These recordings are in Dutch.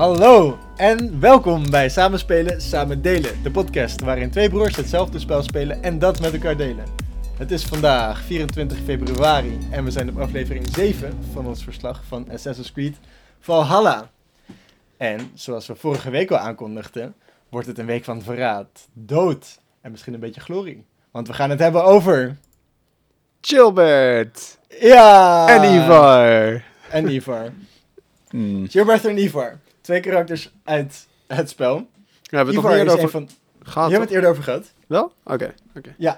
Hallo en welkom bij Samen Spelen, Samen Delen. De podcast waarin twee broers hetzelfde spel spelen en dat met elkaar delen. Het is vandaag 24 februari en we zijn op aflevering 7 van ons verslag van Assassin's Creed Valhalla. En zoals we vorige week al aankondigden, wordt het een week van verraad, dood en misschien een beetje glorie. Want we gaan het hebben over... Gilbert Ja! en Ivar. En Ivar. Hmm. Gilbert en Ivar. Twee karakters uit het spel. We hebben het is over van... Je hebt het eerder over gehad. Wel? Oké, oké. Ja.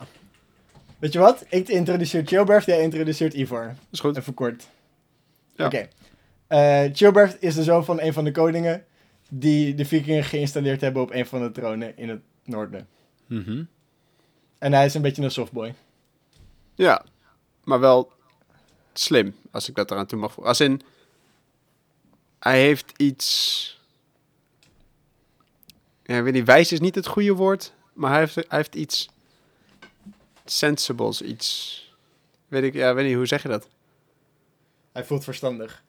Weet je wat? Ik introduceer Chilbert, jij introduceert Ivar. Is goed. Even kort. Ja. Oké. Eh, Chilbert is de zoon van een van de koningen die de vikingen geïnstalleerd hebben op een van de tronen in het noorden. Mhm. En hij is een beetje een softboy. Ja, maar wel slim, als ik dat eraan toe mag voegen. Als in, hij heeft iets... Ja, weet niet, wijs is niet het goede woord, maar hij heeft, hij heeft iets sensibles, iets... Weet ik, ja, weet niet, hoe zeg je dat? Hij voelt verstandig.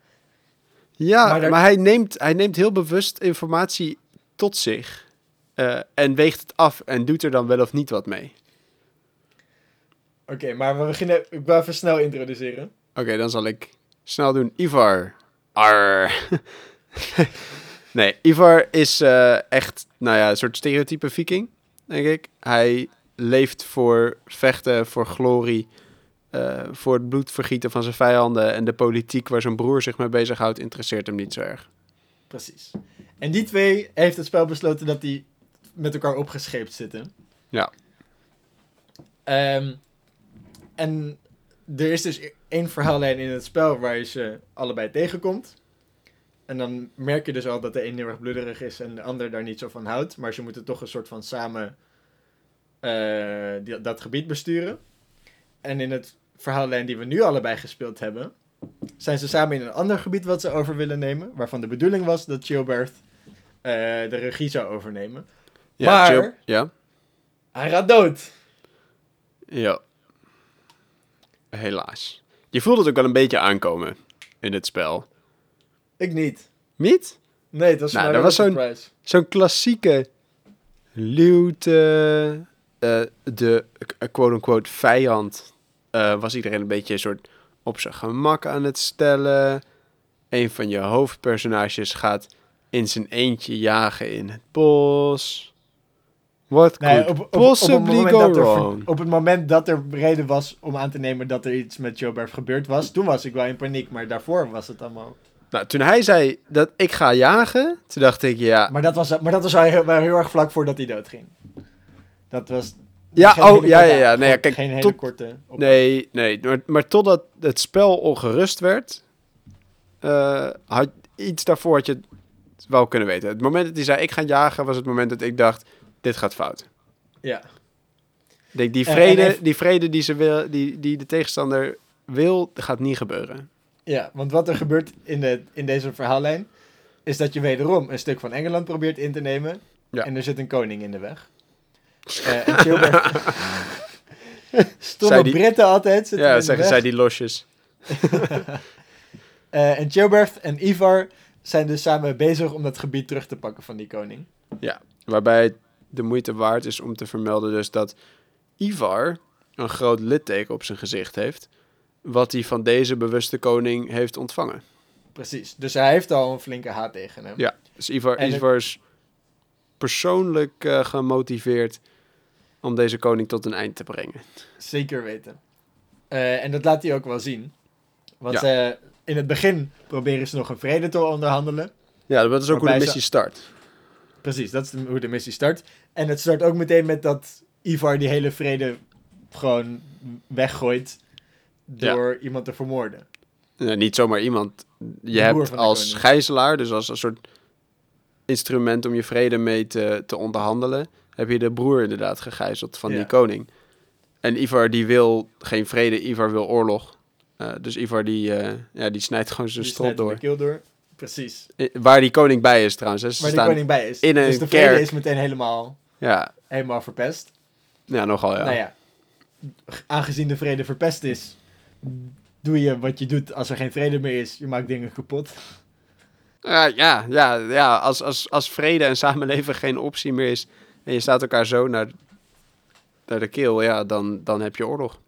Ja, Maar hij, neemt, hij neemt heel bewust informatie tot zich. eh, en weegt het af en doet er dan wel of niet wat mee. Oké, maar we beginnen... Ik wil even snel introduceren. Oké, dan zal ik snel doen. Ivar. Nee, Ivar is eh, echt, nou ja, een soort stereotype viking, denk ik. Hij leeft voor vechten, voor glorie, eh, voor het bloedvergieten van zijn vijanden. En de politiek waar zijn broer zich mee bezighoudt, interesseert hem niet zo erg. Precies. En die twee heeft het spel besloten dat die met elkaar opgescheept zitten. Ja. Ehm, en er is dus één verhaallijn in het spel waar je ze allebei tegenkomt. En dan merk je dus al dat de een heel erg bloederig is en de ander daar niet zo van houdt. Maar ze moeten toch een soort van samen eh, die- dat gebied besturen. En in het verhaallijn die we nu allebei gespeeld hebben, zijn ze samen in een ander gebied wat ze over willen nemen. Waarvan de bedoeling was dat Gilbert eh, de regie zou overnemen. Ja, Maar-. Ja. Hij gaat dood. Ja. Helaas. Je voelt het ook wel een beetje aankomen in het spel. Ik niet. Niet? Nee, het was Nou, maar dat was zo'n-. Zo'n klassieke luwte. eh, de eh, quote-unquote vijand eh, was iedereen een beetje een soort op zijn gemak aan het stellen. Een van je hoofdpersonages gaat in zijn eentje jagen in het bos. What Nee, could op, possibly go dat er, wrong? op het moment dat er reden was om aan te nemen dat er iets met Gilbert gebeurd was, toen was ik wel in paniek, maar daarvoor was het allemaal... Nou, toen hij zei dat ik ga jagen, toen dacht ik ja. Maar dat was, maar dat was wel heel, wel heel erg vlak voordat hij doodging. Dat was... Ja, geen oh, hele ja, korte- ja, ja. Nee, ja, kijk, geen hele tot- korte... op- Nee, nee. Maar, maar totdat het spel ongerust werd, eh, had iets daarvoor had je het wel kunnen weten. Het moment dat hij zei ik ga jagen, was het moment dat ik dacht, dit gaat fout. Ja. Denk, die Eh, en vrede, even- die, vrede die, ze wil, die, die de tegenstander wil, gaat niet gebeuren. ja, want wat er gebeurt in, de, in deze verhaallijn, is dat je wederom een stuk van Engeland probeert in te nemen, Ja. en er zit een koning in de weg. Eh, en Gilbert... Stomme die- Britten altijd Ja, zeggen zij die losjes. Eh, en Gilbert en Ivar zijn dus samen bezig om dat gebied terug te pakken van die koning. Waarbij het de moeite waard is om te vermelden dus dat Ivar een groot litteken op zijn gezicht heeft. Wat hij van deze bewuste koning heeft ontvangen. Precies. Dus hij heeft al een flinke haat tegen hem. Ja, dus Ivar, En Ivar is persoonlijk eh, gemotiveerd om deze koning tot een eind te brengen. Zeker weten. Eh, en dat laat hij ook wel zien. Want Ja. eh, in het begin proberen ze nog een vrede te onderhandelen. Ja, dat is ook hoe de missie start. Precies, dat is de- hoe de missie start. En het start ook meteen met dat Ivar die hele vrede gewoon weggooit door iemand te vermoorden. Ja, niet zomaar iemand. Je hebt als gijzelaar, dus als een soort instrument om je vrede mee te, te onderhandelen, heb je de broer inderdaad gegijzeld van Ja. die koning. En Ivar die wil geen vrede, Ivar wil oorlog. Eh, dus Ivar die, eh, ja, die snijdt gewoon zijn Die strot door. keel door. Precies. Eh, Waar die koning bij is trouwens. hè. Ze Waar staan- koning bij is. in een dus de vrede kerk. is meteen helemaal, Ja, helemaal verpest. ja, nogal ja. Nou ja, aangezien de vrede verpest is, doe je wat je doet als er geen vrede meer is. Je maakt dingen kapot. Ja, ja, ja, ja. Als, als, als vrede en samenleven geen optie meer is en je staat elkaar zo naar, naar de keel, ja, dan, dan heb je oorlog.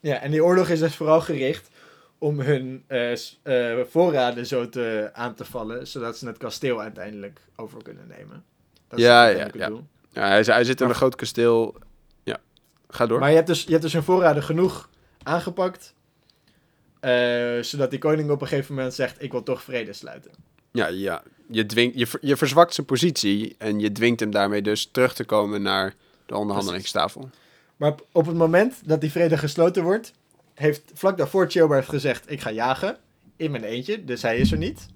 Ja, en die oorlog is dus vooral gericht om hun eh, voorraden zo te, aan te vallen, zodat ze het kasteel uiteindelijk over kunnen nemen. Dat is Ja, ja. doel. Ja, hij, hij zit in een groot kasteel. Ja, ga door. Maar je hebt, dus, je hebt dus hun voorraden genoeg aangepakt, eh, zodat die koning op een gegeven moment zegt, ik wil toch vrede sluiten. Ja, ja. Je, dwingt, je, ver- je verzwakt zijn positie en je dwingt hem daarmee dus terug te komen naar de onderhandelingstafel. Maar op, op het moment dat die vrede gesloten wordt, heeft vlak daarvoor Chilbert gezegd, ik ga jagen, in mijn eentje, dus hij is er niet.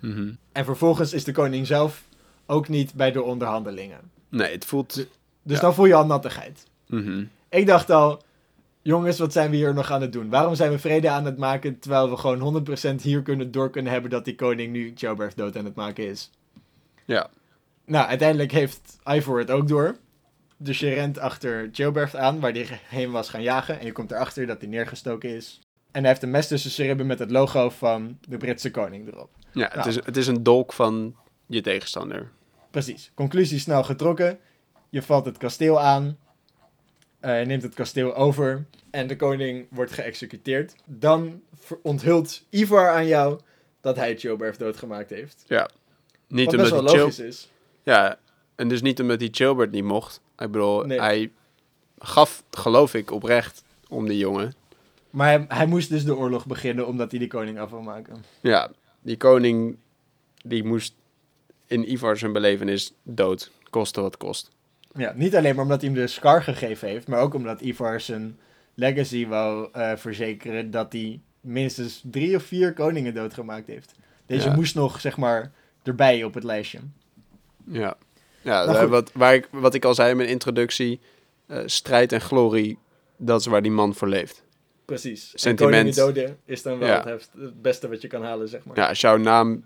Mhm. En vervolgens is de koning zelf ook niet bij de onderhandelingen. Nee, het voelt... Dus Ja. dan voel je al nattigheid. Mhm. Ik dacht al, jongens, wat zijn we hier nog aan het doen? Waarom zijn we vrede aan het maken, terwijl we gewoon 100% hier kunnen door kunnen hebben dat die koning nu Chilbert dood aan het maken is? Ja. Nou, uiteindelijk heeft Ivor het ook door. Dus je rent achter Chilbert aan, waar hij heen was gaan jagen. En je komt erachter dat hij neergestoken is. En hij heeft een mes tussen zijn ribben met het logo van de Britse koning erop. Ja, het, Ja. is, het is een dolk van je tegenstander. Precies. Conclusie snel getrokken. Je valt het kasteel aan. Eh, je neemt het kasteel over. En de koning wordt geëxecuteerd. Dan onthult Ivar aan jou dat hij Chilbert doodgemaakt heeft. Niet Wat best wel omdat logisch is. Ja, en dus niet omdat hij Chilbert niet mocht. Ik bedoel, Nee. hij gaf, geloof ik, oprecht om die jongen. Maar hij, hij moest dus de oorlog beginnen omdat hij die koning af wil maken. Ja, die koning, die moest in Ivar zijn belevenis dood. Koste wat kost. Ja, niet alleen maar omdat hij hem de Scar gegeven heeft, maar ook omdat Ivar zijn legacy wou eh, verzekeren dat hij minstens drie of vier koningen doodgemaakt heeft. Deze Ja. moest nog, zeg maar, erbij op het lijstje. Ja, ja wat, waar ik, wat ik al zei in mijn introductie, eh, strijd en glorie, dat is waar die man voor leeft. Precies. Sentiment. En koningen doden is dan wel Ja. het, het beste wat je kan halen, zeg maar. Ja, als jouw naam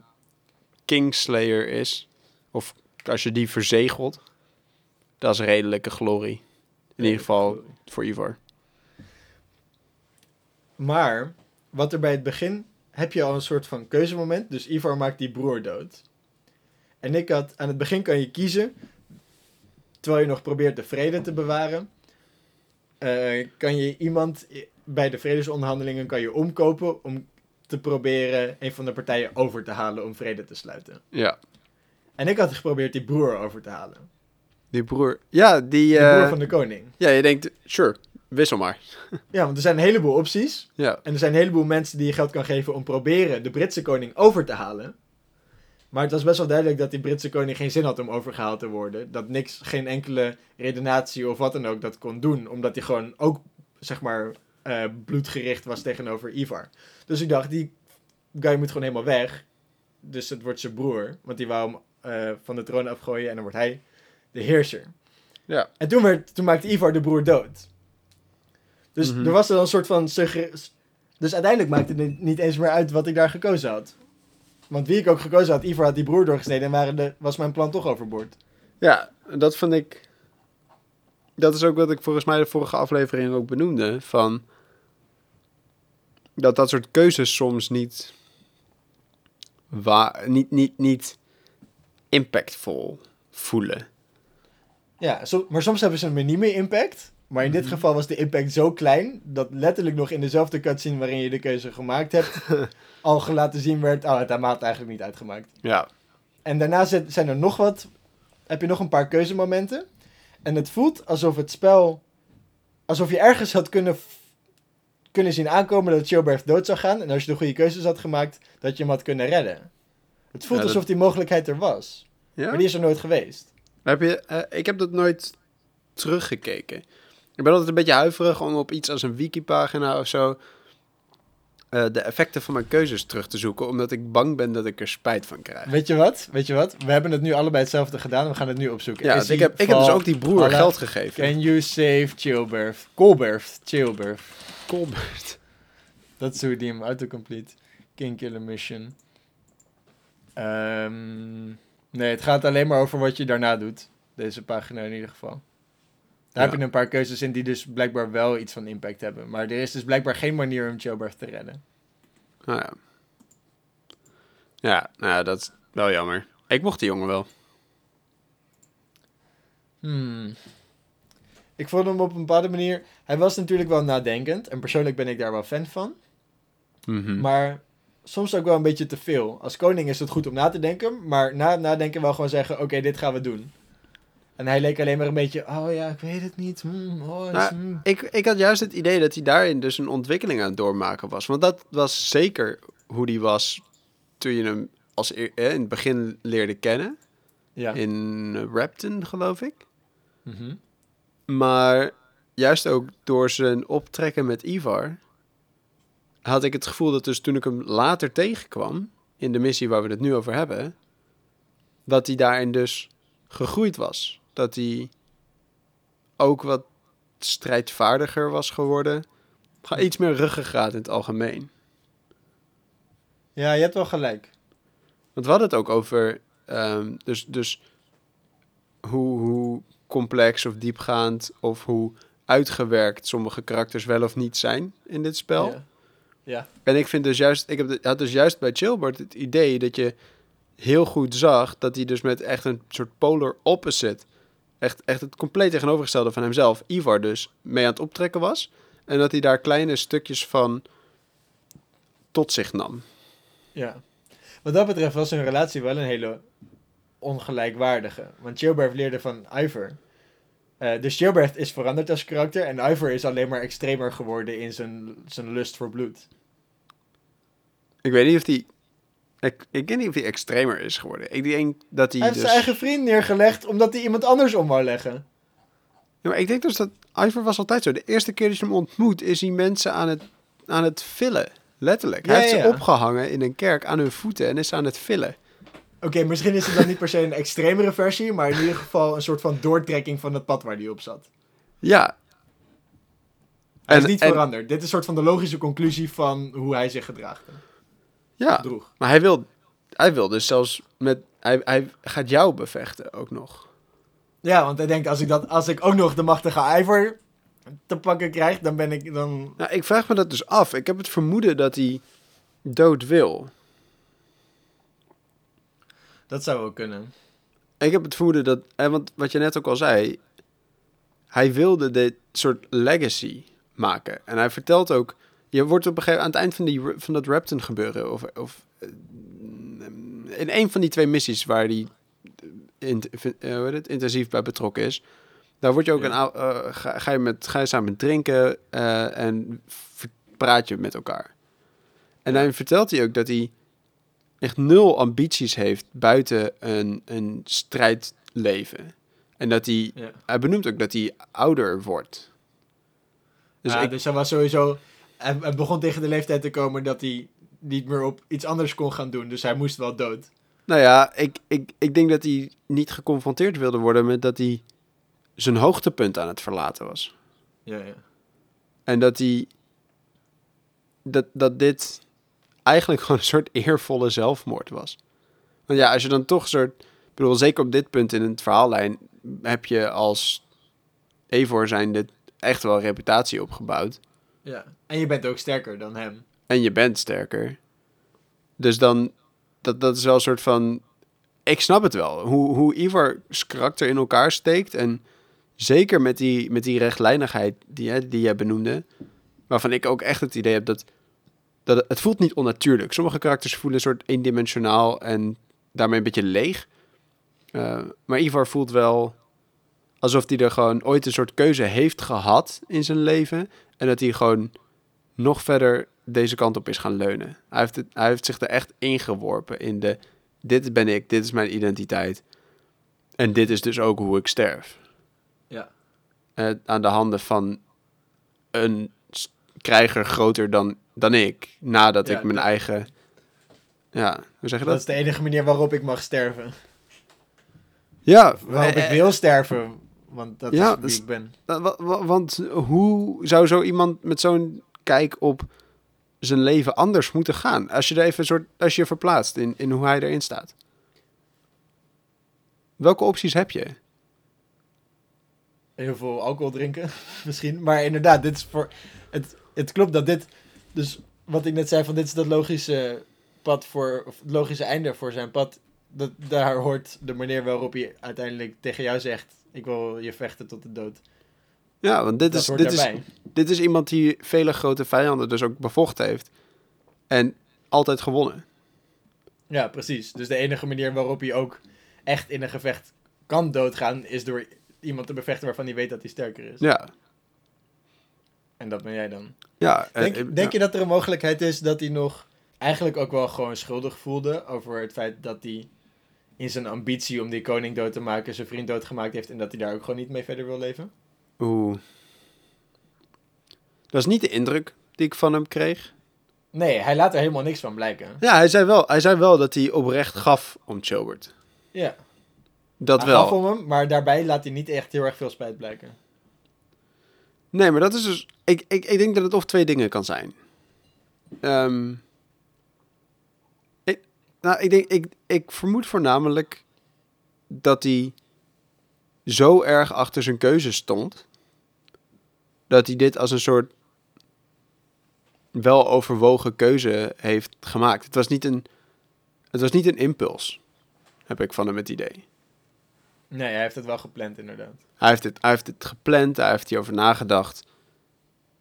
Kingslayer is, of als je die verzegelt, dat is redelijke glorie. In ieder geval voor Ivar. Maar, wat er bij het begin, heb je al een soort van keuzemoment. Dus Ivar maakt die broer dood. En ik had, aan het begin kan je kiezen, terwijl je nog probeert de vrede te bewaren, eh, kan je iemand bij de vredesonderhandelingen kan je omkopen om te proberen een van de partijen over te halen om vrede te sluiten. Ja, En ik had geprobeerd die broer over te halen. die broer. Ja, die. Eh, broer van de koning. Ja, je denkt, sure, wissel maar. Ja, want er zijn een heleboel opties. Ja, En er zijn een heleboel mensen die je geld kan geven om proberen de Britse koning over te halen. Maar het was best wel duidelijk dat die Britse koning geen zin had om overgehaald te worden. Dat niks, geen enkele redenatie of wat dan ook dat kon doen. Omdat hij gewoon ook, zeg maar, eh, bloedgericht was tegenover Ivar. Dus ik dacht, die guy moet gewoon helemaal weg. Dus het wordt zijn broer. Want die wou hem eh, van de troon afgooien en dan wordt hij de heerser. ja. En toen, werd, toen maakte Ivar de broer dood. Dus Mhm. er was er een soort van... Dus uiteindelijk maakte het niet eens meer uit wat ik daar gekozen had. Want wie ik ook gekozen had, Ivar had die broer doorgesneden en waren de, was mijn plan toch overboord. Ja, dat vond ik. Dat is ook wat ik volgens mij de vorige aflevering ook benoemde. Van. Dat dat soort keuzes soms niet. Wa niet, niet, niet impactvol voelen. Ja, so- maar soms hebben ze een niet meer impact. Maar in dit Mhm. geval was de impact zo klein dat letterlijk nog in dezelfde cutscene waarin je de keuze gemaakt hebt, al laten zien werd, oh, het had eigenlijk niet uitgemaakt. Ja, En daarna zijn er nog wat. Heb je nog een paar keuzemomenten. En het voelt alsof het spel. Alsof je ergens had kunnen, kunnen zien aankomen dat Chilbert dood zou gaan. En als je de goede keuzes had gemaakt, dat je hem had kunnen redden. Het voelt Ja, dat- alsof die mogelijkheid er was. ja? Maar die is er nooit geweest. Heb je, eh, ik heb dat nooit teruggekeken. Ik ben altijd een beetje huiverig om op iets als een wikipagina of zo eh, de effecten van mijn keuzes terug te zoeken, omdat ik bang ben dat ik er spijt van krijg. Weet je wat? Weet je wat? We hebben het nu allebei hetzelfde gedaan. We gaan het nu opzoeken. Ja, ik heb, ik heb dus ook die broer geld gegeven. Can you save Chilbert? Colbert. Chilbert. Colbert. Dat is hoe die hem autocomplete. King Killer Mission. Ehm, nee, het gaat alleen maar over wat je daarna doet. Deze pagina in ieder geval. Daar Ja. heb je een paar keuzes in die dus blijkbaar wel iets van impact hebben. Maar er is dus blijkbaar geen manier om Chilbert te redden. Nou ja. Ja, nou ja, dat is wel jammer. Ik mocht die jongen wel. Hmm. Ik vond hem op een bepaalde manier... Hij was natuurlijk wel nadenkend. En persoonlijk ben ik daar wel fan van. Mhm. Maar soms ook wel een beetje te veel. Als koning is het goed om na te denken. Maar na nadenken wel gewoon zeggen... Oké, dit gaan we doen. En hij leek alleen maar een beetje... Oh ja, ik weet het niet. Hmm, oh, Nou, hmm. Ik, ik had juist het idee dat hij daarin dus een ontwikkeling aan het doormaken was. Want dat was zeker hoe die was toen je hem als eh, in het begin leerde kennen. Ja. In eh, Rapton, geloof ik. Mhm. Maar juist ook door zijn optrekken met Ivar... had ik het gevoel dat dus toen ik hem later tegenkwam... in de missie waar we het nu over hebben... dat hij daarin dus gegroeid was. Dat hij ook wat strijdvaardiger was geworden. Ga iets meer ruggengraat in het algemeen. Ja, je hebt wel gelijk. Want we hadden het ook over... ehm, dus dus hoe, hoe complex of diepgaand... of hoe uitgewerkt sommige karakters wel of niet zijn in dit spel. Ja. ja. En ik vind dus juist, ik heb de- had dus juist bij Chilbert het idee dat je heel goed zag dat hij dus met echt een soort polar opposite, echt, echt het compleet tegenovergestelde van hemzelf, Ivar dus, mee aan het optrekken was. En dat hij daar kleine stukjes van tot zich nam. Ja. Wat dat betreft was hun relatie wel een hele ongelijkwaardige. Want Gilbert leerde van Ivor. Eh, dus Gilbert is veranderd als karakter en Ivor is alleen maar extremer geworden in zijn, zijn lust voor bloed. Ik weet niet of hij, ik, ik weet niet of hij extremer is geworden. Ik denk dat hij, Hij heeft dus... zijn eigen vriend neergelegd omdat hij iemand anders om wou leggen. Ja, maar ik denk dus dat Ivor was altijd zo. De eerste keer dat je hem ontmoet, is hij mensen aan het, aan het villen. Letterlijk. Hij Ja, heeft ja, ze opgehangen in een kerk aan hun voeten en is aan het villen. Oké, misschien is het dan niet per se een extremere versie, maar in ieder geval een soort van doortrekking van het pad waar hij op zat. Ja. Hij En- is niet en- veranderd. Dit is een soort van de logische conclusie van hoe hij zich gedraagt. Ja, Droeg. maar hij wil, hij wil dus zelfs met... Hij, hij gaat jou bevechten ook nog. Ja, want hij denkt, als ik, dat, als ik ook nog de machtige Ivor te pakken krijg, dan ben ik dan... Nou, ik vraag me dat dus af. Ik heb het vermoeden dat hij dood wil. Dat zou ook kunnen. Ik heb het vermoeden dat... eh, Want wat je net ook al zei... Hij wilde dit soort legacy maken. En hij vertelt ook... Je wordt op een gegeven aan het eind van, die, van dat Rapton gebeuren... Of, of eh, in een van die twee missies waar hij in, eh, hoe heet het, intensief bij betrokken is... Daar word je ook Ja. een, ga, ga, je met, ga je samen drinken en praat je met elkaar. En dan vertelt hij ook dat hij echt nul ambities heeft buiten een, een strijdleven. En dat hij, Ja. hij benoemt ook dat hij ouder wordt. Dus Dus, ik, dus hij was sowieso... Hij, begon tegen de leeftijd te komen dat hij niet meer op iets anders kon gaan doen. Dus hij moest wel dood. nou ja, ik, ik, ik denk dat hij niet geconfronteerd wilde worden met dat hij zijn hoogtepunt aan het verlaten was. Ja, ja. En dat hij. Dat, dat dit eigenlijk gewoon een soort eervolle zelfmoord was. Want ja, als je dan toch een soort. Ik bedoel, zeker op dit punt in het verhaallijn. heb je als. Evor zijnde echt wel reputatie opgebouwd. ja. En je bent ook sterker dan hem. En je bent sterker. Dus dan. Dat, dat is wel een soort van. Ik snap het wel. Hoe, hoe Ivar's karakter in elkaar steekt. En zeker met die, met die rechtlijnigheid die, hè, die jij benoemde. Waarvan ik ook echt het idee heb dat. dat het, voelt niet onnatuurlijk. Sommige karakters voelen een soort eendimensionaal en daarmee een beetje leeg. Eh, maar Ivar voelt wel alsof hij er gewoon ooit een soort keuze heeft gehad in zijn leven. En dat hij gewoon nog verder deze kant op is gaan leunen. Hij heeft, het, hij heeft zich er echt ingeworpen in de... Dit ben ik, dit is mijn identiteit. En dit is dus ook hoe ik sterf. Ja. Eh, aan de handen van een krijger groter dan, dan ik. Nadat Ja, ik mijn eigen... Ja, hoe zeg je Dat dat? is de enige manier waarop ik mag sterven. Ja, Waarop eh, ik wil sterven. Want dat Ja, is wie dus- ik ben. Wa- wa- wa- Want hoe zou zo iemand met zo'n kijk op zijn leven anders moeten gaan? Als je er even soort, als je je verplaatst in, in hoe hij erin staat. Welke opties heb je? Heel veel alcohol drinken, misschien. Maar inderdaad, dit is voor. Het, het klopt dat dit. Dus wat ik net zei, van dit is dat logische pad voor, of het logische einde voor zijn pad, dat, daar hoort de manier waarop hij uiteindelijk tegen jou zegt, ik wil je vechten tot de dood. Ja, want dit Dat is, dit, is, dit is iemand die vele grote vijanden dus ook bevochten heeft. En altijd gewonnen. Ja, precies. Dus de enige manier waarop hij ook echt in een gevecht kan doodgaan, is door iemand te bevechten waarvan hij weet dat hij sterker is. Ja. En dat ben jij dan. Ja, eh, Denk, eh, denk ja. je dat er een mogelijkheid is dat hij nog eigenlijk ook wel gewoon schuldig voelde over het feit dat hij in zijn ambitie om die koning dood te maken zijn vriend doodgemaakt heeft en dat hij daar ook gewoon niet mee verder wil leven? Oeh. Dat is niet de indruk die ik van hem kreeg. Nee, hij laat er helemaal niks van blijken. Ja, hij zei wel, hij zei wel dat hij oprecht gaf om Chilbert. Ja, Dat hij wel. gaf om hem, maar daarbij laat hij niet echt heel erg veel spijt blijken. Nee, maar dat is dus... Ik, ik, ik denk dat het of twee dingen kan zijn. Ehm, ik, nou, ik, denk, ik, ik vermoed voornamelijk dat hij zo erg achter zijn keuze stond... dat hij dit als een soort wel overwogen keuze heeft gemaakt. Het was niet een, het was niet een impuls, heb ik van hem het idee. Nee, hij heeft het wel gepland inderdaad. Hij heeft het, hij heeft het gepland, hij heeft hierover nagedacht.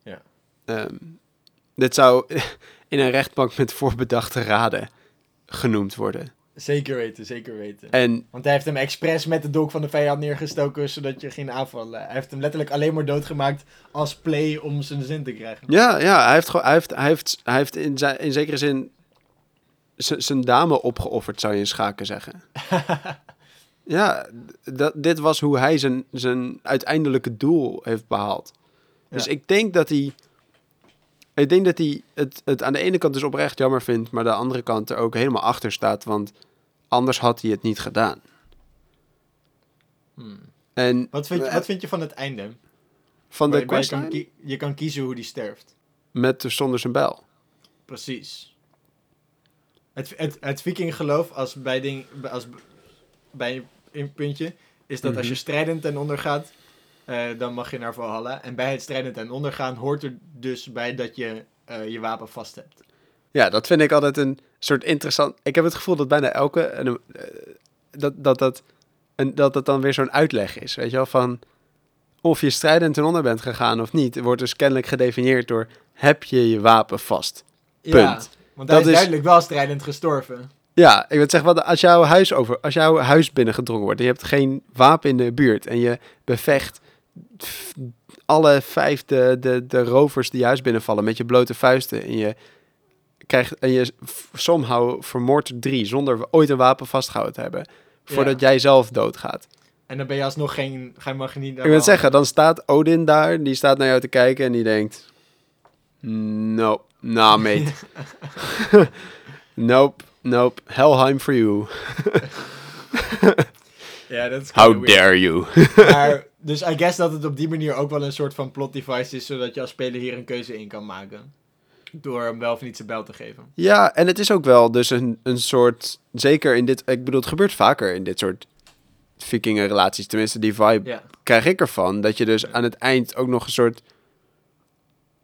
Ja. Ehm, dit zou in een rechtbank met voorbedachte raden genoemd worden. Zeker weten, zeker weten. En Want hij heeft hem expres met de dolk van de vijand neergestoken zodat je ging aanvallen. Hij heeft hem letterlijk alleen maar doodgemaakt als play om zijn zin te krijgen. ja, ja hij heeft, gewoon, hij heeft, hij heeft, hij heeft in, zijn, in zekere zin zijn dame opgeofferd, zou je in schaken zeggen. ja, dat, dit was hoe hij zijn, zijn uiteindelijke doel heeft behaald. Dus Ja. ik denk dat hij. Ik denk dat hij het, het aan de ene kant dus oprecht jammer vindt, maar aan de andere kant er ook helemaal achter staat, want anders had hij het niet gedaan. Hmm. En Wat, vind je, eh, wat vind je van het einde? van de je, kan questline kie- je kan kiezen hoe die sterft. met de zonder zijn bijl. Precies. Het, het, het vikinggeloof als bij, ding, als bij een puntje is dat als je Mhm. strijdend ten onder gaat, eh, dan mag je naar Valhalla. En bij het strijdend ten onder gaan hoort er dus bij dat je eh, je wapen vast hebt. Ja, dat vind ik altijd een soort interessant. Ik heb het gevoel dat bijna elke. en, eh, dat, dat, dat, en dat dat dan weer zo'n uitleg is. Weet je wel, van of je strijdend ten onder bent gegaan of niet, wordt dus kennelijk gedefinieerd door heb je je wapen vast. Ja, Punt. want hij Dat is is- duidelijk wel strijdend gestorven. Ja, ik wil zeggen, wat, als jouw huis over, als jouw huis binnengedrongen wordt en je hebt geen wapen in de buurt en je bevecht alle vijf de, de, de rovers die je huis binnenvallen met je blote vuisten en je krijgt en je somehow vermoordt er drie zonder ooit een wapen vastgehouden te hebben voordat jij zelf doodgaat. En dan ben je alsnog geen... Ga mag je niet Ik wil zeggen, dan staat Odin daar, die staat naar jou te kijken en die denkt, no, nah mate, nope, nope, Helheim for you. Ja, dat is How weird. dare you? Maar, dus I guess dat het op die manier ook wel een soort van plot device is, zodat je als speler hier een keuze in kan maken. Door hem wel of niet zijn bel te geven. Ja, en het is ook wel dus een, een soort, zeker in dit, ik bedoel, het gebeurt vaker in dit soort vikingenrelaties, tenminste die vibe Ja. krijg ik ervan, dat je dus aan het eind ook nog een soort,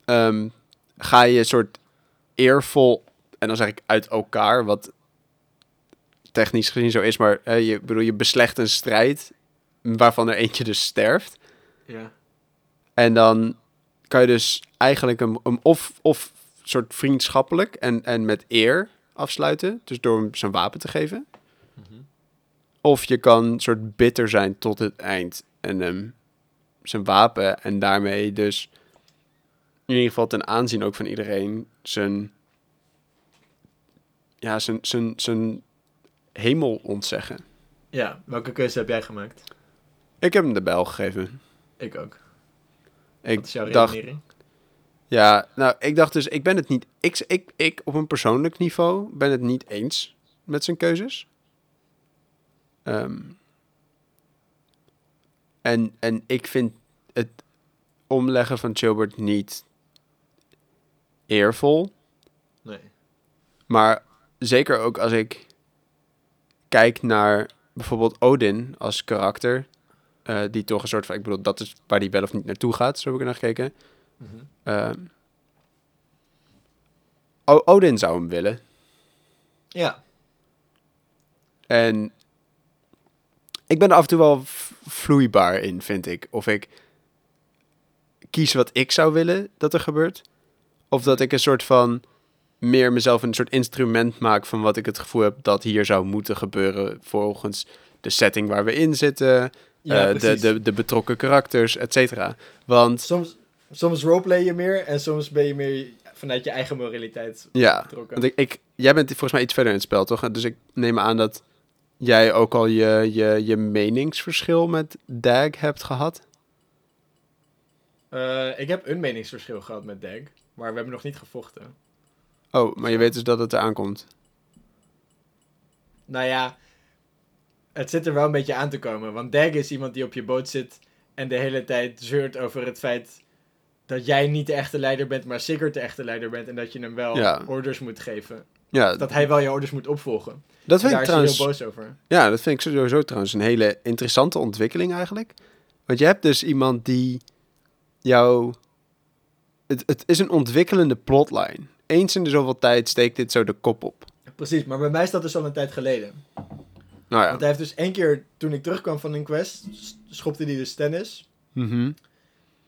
ehm, ga je een soort eervol, en dan zeg ik uit elkaar, wat technisch gezien zo is, maar eh, je, bedoel, je beslecht een strijd waarvan er eentje dus sterft. Ja. En dan kan je dus eigenlijk hem, hem of, of soort vriendschappelijk en, en met eer afsluiten. Dus door hem zijn wapen te geven. Of je kan soort bitter zijn tot het eind. En hem zijn wapen en daarmee dus in ieder geval ten aanzien ook van iedereen zijn, ja, zijn, zijn, zijn hemel ontzeggen. Ja, welke keuze heb jij gemaakt? Ik heb hem de bijl gegeven. Ik ook. Ik Wat is jouw dacht, redenering? Ja, nou, ik dacht dus, ik ben het niet. Ik, ik, ik op een persoonlijk niveau ben het niet eens met zijn keuzes. Ehm, en, en ik vind het omleggen van Chilbert niet eervol. Nee. Maar zeker ook als ik kijk naar bijvoorbeeld Odin als karakter. eh, die toch een soort van, ik bedoel, dat is waar hij wel of niet naartoe gaat, zo heb ik er naar gekeken. O- Odin zou hem willen. Ja. En ik ben er af en toe wel vloeibaar in, vind ik. Of ik kies wat ik zou willen dat er gebeurt. Of dat ik een soort van meer mezelf een soort instrument maak van wat ik het gevoel heb dat hier zou moeten gebeuren volgens de setting waar we in zitten, Ja, eh, de, de, de betrokken karakters, et cetera. Want Soms, soms roleplay je meer en soms ben je meer vanuit je eigen moraliteit ja, betrokken. want ik, ik, jij bent volgens mij iets verder in het spel, toch? Dus ik neem aan dat jij ook al je, je, je meningsverschil met Dag hebt gehad. Eh, ik heb een meningsverschil gehad met Dag, maar we hebben nog niet gevochten. Oh, maar je weet dus dat het eraan komt. Nou ja, het zit er wel een beetje aan te komen. Want Dag is iemand die op je boot zit en de hele tijd zeurt over het feit dat jij niet de echte leider bent, maar Sigurd de echte leider bent. En dat je hem wel Ja. orders moet geven. Ja, Dat hij wel je orders moet opvolgen. dat vind daar ik is hij trouwens... heel boos over. Ja, dat vind ik sowieso trouwens een hele interessante ontwikkeling eigenlijk. Want je hebt dus iemand die jou... Het, het is een ontwikkelende plotline. Eens in de zoveel tijd steekt dit zo de kop op. Precies, maar bij mij is dat dus al een tijd geleden. Nou ja. Want hij heeft dus één keer, toen ik terugkwam van een quest, schopte hij dus tennis. Mhm.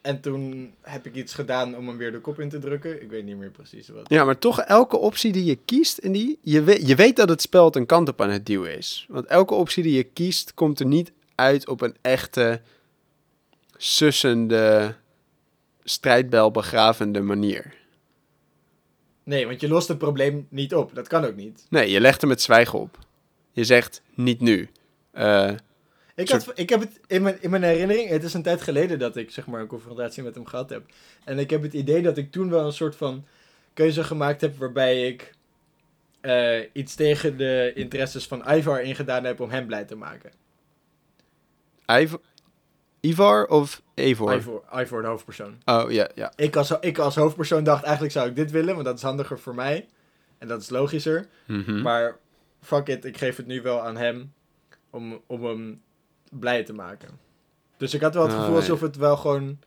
En toen heb ik iets gedaan om hem weer de kop in te drukken. Ik weet niet meer precies wat. Ja, maar toch elke optie die je kiest in die... Je weet, je weet dat het spel het een kant op aan het duwen is. Want elke optie die je kiest komt er niet uit op een echte sussende, strijdbel begravende manier. Nee, want je lost het probleem niet op. Dat kan ook niet. Nee, je legt hem het zwijgen op. Je zegt niet nu. Eh, Ik, had, ik heb het in mijn, in mijn herinnering, het is een tijd geleden dat ik zeg maar een confrontatie met hem gehad heb. En ik heb het idee dat ik toen wel een soort van keuze gemaakt heb waarbij ik eh, iets tegen de interesses van Ivar ingedaan heb om hem blij te maken. Iv- Ivar of Evor? Ivor, Ivor, de hoofdpersoon. Oh, ja, ja. Ik als, ik als hoofdpersoon dacht eigenlijk zou ik dit willen, want dat is handiger voor mij. En dat is logischer. Mhm. Maar fuck it, ik geef het nu wel aan hem om, om hem blij te maken. Dus ik had wel het Ah, gevoel nee. alsof het wel gewoon,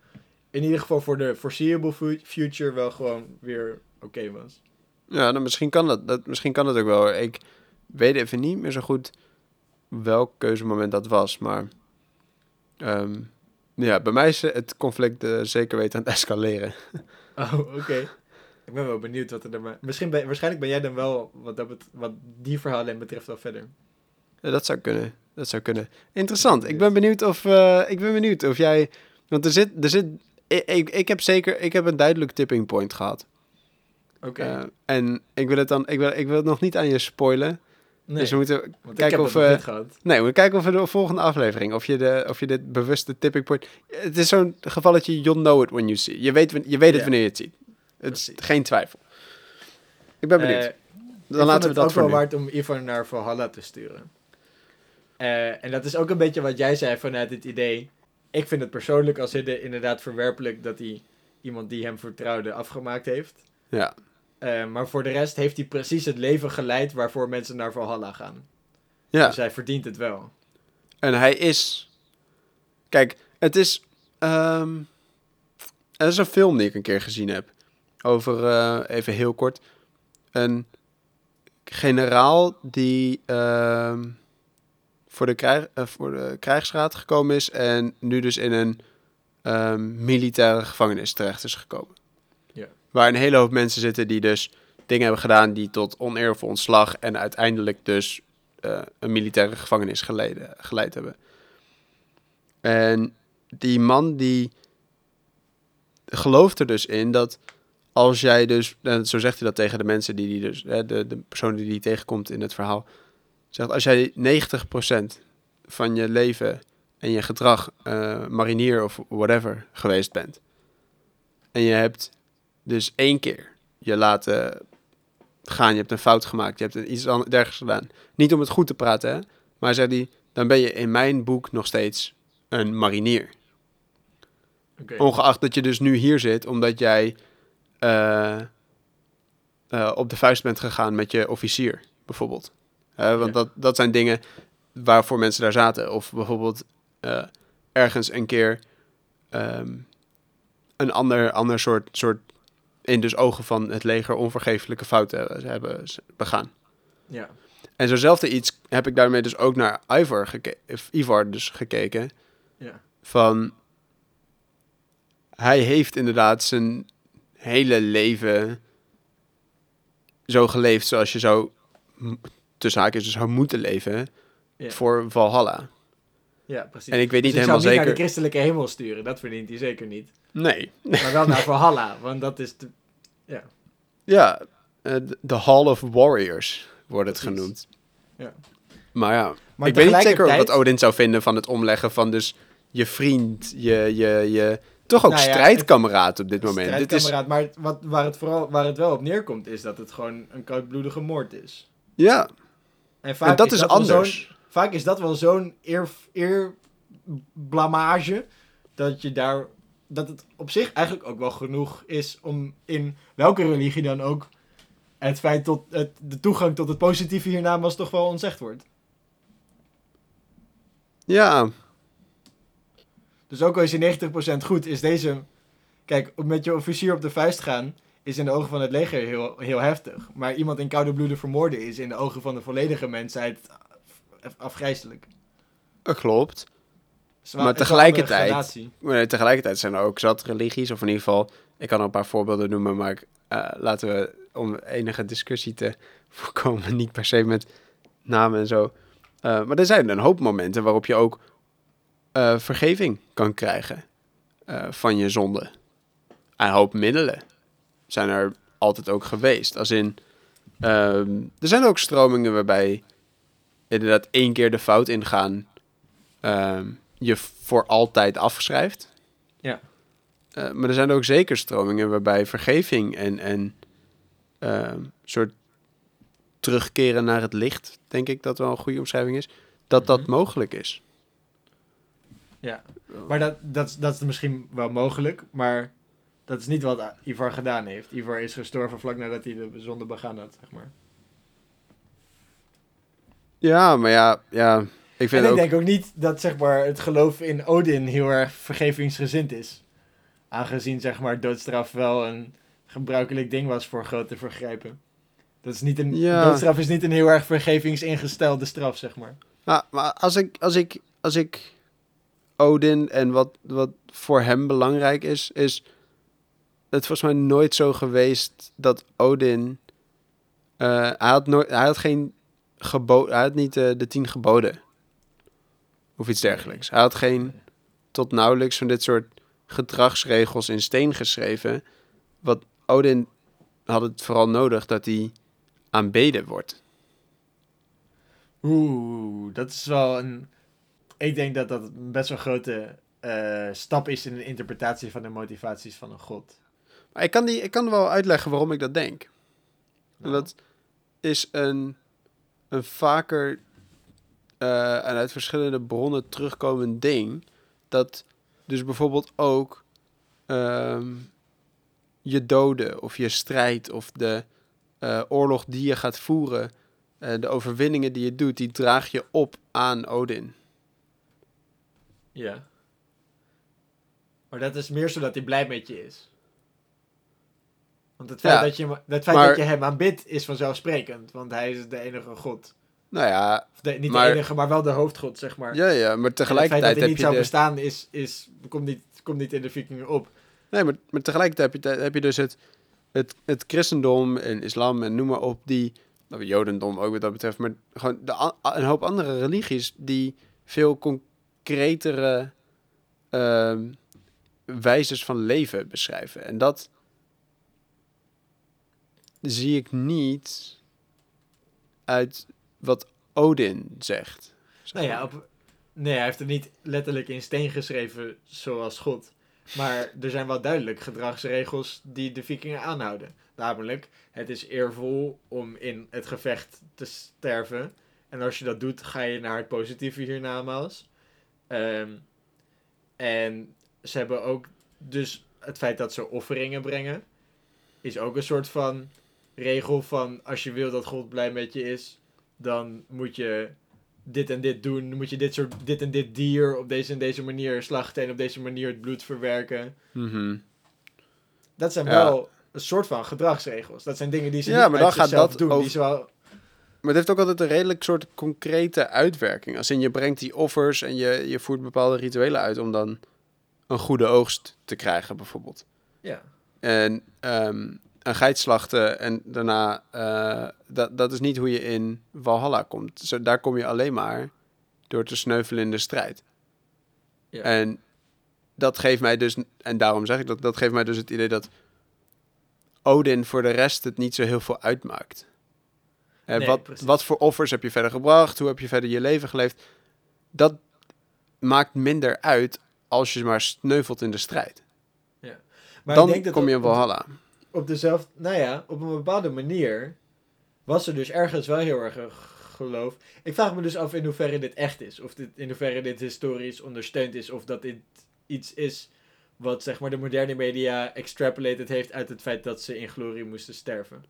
in ieder geval voor de foreseeable fu- future, wel gewoon weer oké was. Ja, dan misschien kan dat, dat. Misschien kan dat ook wel. Ik weet even niet meer zo goed welk keuzemoment dat was, maar... ehm, ja, bij mij is het conflict eh, zeker weten aan het escaleren. Oh, oké. Ik ben wel benieuwd wat er dan... Misschien ben, waarschijnlijk ben jij dan wel, wat, dat bet- wat die verhalen betreft, wel verder. Ja, dat zou kunnen. Dat zou kunnen. Interessant. Ik ben benieuwd of, eh, ik ben benieuwd of jij... Want er zit... Er zit ik, ik, heb zeker... Ik heb een duidelijk tipping point gehad. Oké. Eh, en ik wil het dan... Ik wil, ik wil het nog niet aan je spoilen. nee, Dus we moeten kijken of... dat gehad. Nee, we kijken of we de volgende aflevering, of je, de, of je dit bewuste tipping point... Het is zo'n gevalletje, you'll know it when you see. Je weet, je weet het wanneer je het ziet. Het is geen twijfel. Ik ben benieuwd. Eh, Dan laten we het dat ook voor wel nu. waard om Ivan naar Valhalla te sturen. Eh, en dat is ook een beetje wat jij zei vanuit het idee. Ik vind het persoonlijk als Hidde inderdaad verwerpelijk dat hij iemand die hem vertrouwde afgemaakt heeft. Ja. Eh, maar voor de rest heeft hij precies het leven geleid waarvoor mensen naar Valhalla gaan. ja, Dus hij verdient het wel. en hij is... Kijk, het is... ehm, er is een film die ik een keer gezien heb. Over, eh, even heel kort, een generaal die ehm, voor, de krijg, eh, voor de krijgsraad gekomen is en nu dus in een ehm, militaire gevangenis terecht is gekomen. Ja. Waar een hele hoop mensen zitten die dus dingen hebben gedaan die tot oneer of ontslag en uiteindelijk dus eh, een militaire gevangenis geleden, geleid hebben. En die man die gelooft er dus in dat als jij dus, en zo zegt hij dat tegen de mensen die die dus, hè, de, de personen die hij tegenkomt in het verhaal, zegt als jij 90% van je leven en je gedrag eh, marinier of whatever geweest bent, en je hebt dus één keer je laten gaan, je hebt een fout gemaakt, je hebt iets dergelijks gedaan, niet om het goed te praten, hè, maar zegt hij, dan ben je in mijn boek nog steeds een marinier. Ongeacht dat je dus nu hier zit, omdat jij eh, eh, op de vuist bent gegaan met je officier, bijvoorbeeld. Want Ja. dat, dat zijn dingen waarvoor mensen daar zaten. Of bijvoorbeeld eh, ergens een keer ehm, een ander, ander soort, soort, in dus ogen van het leger, onvergeeflijke fouten hebben, begaan. Ja. En zo'nzelfde iets heb ik daarmee dus ook naar Ivar, geke Ivar dus gekeken. Ja. Van, hij heeft inderdaad zijn hele leven zo geleefd zoals je zou, tussen haakjes, dus zou moeten leven Ja. voor Valhalla. Ja, precies. En ik weet niet Dus ik helemaal zou hem niet naar zeker... de christelijke hemel sturen. Dat verdient hij zeker niet. Nee. Maar wel naar Valhalla. Want dat is... De... Ja, eh, de Hall of Warriors wordt het Precies. genoemd. Ja. Maar ja, Maar ik weet niet zeker wat Odin zou vinden van het omleggen van dus je vriend, je, je, je toch ook Nou ja, strijdkameraad op dit moment. Dit is, Strijdkameraad, Maar wat, waar, het vooral, waar het wel op neerkomt, is dat het gewoon een koudbloedige moord is. ja, En, vaak en dat is wel anders. Vaak is dat wel zo'n eer, eerblamage dat je daar dat het op zich eigenlijk ook wel genoeg is om in welke religie dan ook het feit tot het, de toegang tot het positieve hiernamaals toch wel ontzegd wordt. Ja, Dus ook al is je 90% goed, is deze. Kijk, met je officier op de vuist gaan is in de ogen van het leger heel, heel heftig. Maar iemand in koude bloeden vermoorden is in de ogen van de volledige mensheid af- afgrijzelijk. dat klopt. Maar tegelijkertijd-. Maar tegelijkertijd zijn er ook zat religies, of in ieder geval, ik kan een paar voorbeelden noemen, maar eh, laten we om enige discussie te voorkomen, niet per se met namen en zo. Eh, maar er zijn een hoop momenten waarop je ook eh, vergeving kan krijgen van je zonde. Een hoop middelen zijn er altijd ook geweest. Als in, ehm, er zijn ook stromingen waarbij inderdaad één keer de fout ingaan ehm, je voor altijd afschrijft. Ja. Eh, maar er zijn ook zeker stromingen waarbij vergeving en, en ehm, soort terugkeren naar het licht, denk ik dat wel een goede omschrijving is, dat dat Mhm. mogelijk is. Ja, maar dat, dat, is- dat is misschien wel mogelijk, maar dat is niet wat Ivar gedaan heeft. Ivar is gestorven vlak nadat hij de zonde begaan had, zeg maar. Ja, maar ja, ja ik vind En ik ook... denk ook niet dat zeg maar, het geloof in Odin heel erg vergevingsgezind is. Aangezien zeg maar, doodstraf wel een gebruikelijk ding was voor grote vergrijpen. Dat is niet een, Ja. Doodstraf is niet een heel erg vergevingsingestelde straf, zeg maar. Maar, maar als ik, als ik, als ik Odin en wat, wat voor hem belangrijk is, is het volgens mij nooit zo geweest dat Odin, eh, hij, had nooit, hij had geen geboden, hij had niet eh, de tien geboden. Of iets dergelijks. Hij had geen tot nauwelijks van dit soort gedragsregels in steen geschreven. Wat Odin had het vooral nodig dat hij aanbeden wordt. Oeh, dat is wel een... Ik denk dat dat best wel een grote eh, stap is in de interpretatie van de motivaties van een god. Maar ik kan, die, ik kan wel uitleggen waarom ik dat denk. En Nou. dat is een, een vaker eh, en uit verschillende bronnen terugkomend ding. Dat dus bijvoorbeeld ook ehm, je doden of je strijd of de eh, oorlog die je gaat voeren, eh, de overwinningen die je doet, die draag je op aan Odin. Ja. Maar dat is meer zodat hij blij met je is. Want het feit, Ja, dat, je, hem- het feit maar- dat je hem aanbidt is vanzelfsprekend. Want hij is de enige god. Nou ja, Of de, niet Maar- de enige, maar wel de hoofdgod, zeg maar. ja, ja maar En het feit tegelijkertijd dat hij niet zou de... bestaan is, is, komt, niet, komt niet in de vikingen op. Nee, maar, maar tegelijkertijd heb je, heb je dus het, het, het christendom en islam en noem maar op, die, nou, jodendom ook wat dat betreft, maar gewoon de, een hoop andere religies die veel concretere ehm wijzes van leven beschrijven. En dat zie ik niet uit wat Odin zegt. zeg Nou ja, op, nee, hij heeft het niet letterlijk in steen geschreven zoals God. Maar er zijn wel duidelijk gedragsregels die de vikingen aanhouden. Namelijk, het is eervol om in het gevecht te sterven. En als je dat doet, ga je naar het positieve hiernamaals. Ehm, en ze hebben ook dus het feit dat ze offeringen brengen, is ook een soort van regel van als je wil dat God blij met je is, dan moet je dit en dit doen. Dan moet je dit, soort, dit en dit dier op deze en deze manier slachten en op deze manier het bloed verwerken. Mhm. Dat zijn Ja. wel een soort van gedragsregels. Dat zijn dingen die ze Ja, maar dan gaat dat doen. over- Die ze wel... Maar het heeft ook altijd een redelijk soort concrete uitwerking. Als in je brengt die offers en je, je voert bepaalde rituelen uit om dan een goede oogst te krijgen, bijvoorbeeld. Ja. En ehm, een geit slachten en daarna, eh, dat, dat is niet hoe je in Valhalla komt. Zo, daar kom je alleen maar door te sneuvelen in de strijd. Ja. En dat geeft mij dus, en daarom zeg ik dat, dat geeft mij dus het idee dat Odin voor de rest het niet zo heel veel uitmaakt. En Nee, wat, precies. wat voor offers heb je verder gebracht? Hoe heb je verder je leven geleefd? Dat maakt minder uit als je maar sneuvelt in de strijd. Maar Dan ik denk dat kom je in Valhalla. Op dezelfde, nou ja, op een bepaalde manier was er dus ergens wel heel erg een geloof. Ik vraag me dus af in hoeverre dit echt is. Of dit, in hoeverre dit historisch ondersteund is. Of dat dit iets is wat zeg maar de moderne media extrapolated heeft uit het feit dat ze in glorie moesten sterven.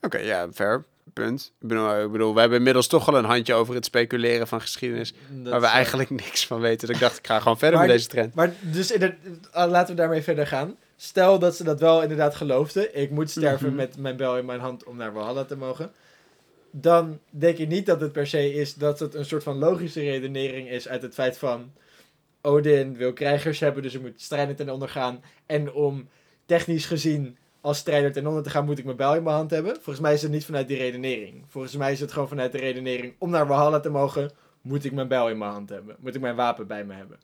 Oké, ja, fair. Punt. Ik bedoel, ik bedoel, we hebben inmiddels toch al een handje over het speculeren van geschiedenis. Dat waar we eh, eigenlijk niks van weten. Dus ik dacht, ik ga gewoon verder Maar met de- deze trend. Maar dus laten we daarmee verder gaan. Stel dat ze dat wel inderdaad geloofden. Ik moet sterven Mhm. met mijn bel in mijn hand om naar Valhalla te mogen. Dan denk ik niet dat het per se is dat het een soort van logische redenering is uit het feit van... Odin wil krijgers hebben, dus er moet strijden ten onder gaan. En om technisch gezien als strijder ten onder te gaan, moet ik mijn bijl in mijn hand hebben. Volgens mij is het niet vanuit die redenering. Volgens mij is het gewoon vanuit de redenering... Om naar Valhalla te mogen, moet ik mijn bijl in mijn hand hebben. Moet ik mijn wapen bij me hebben.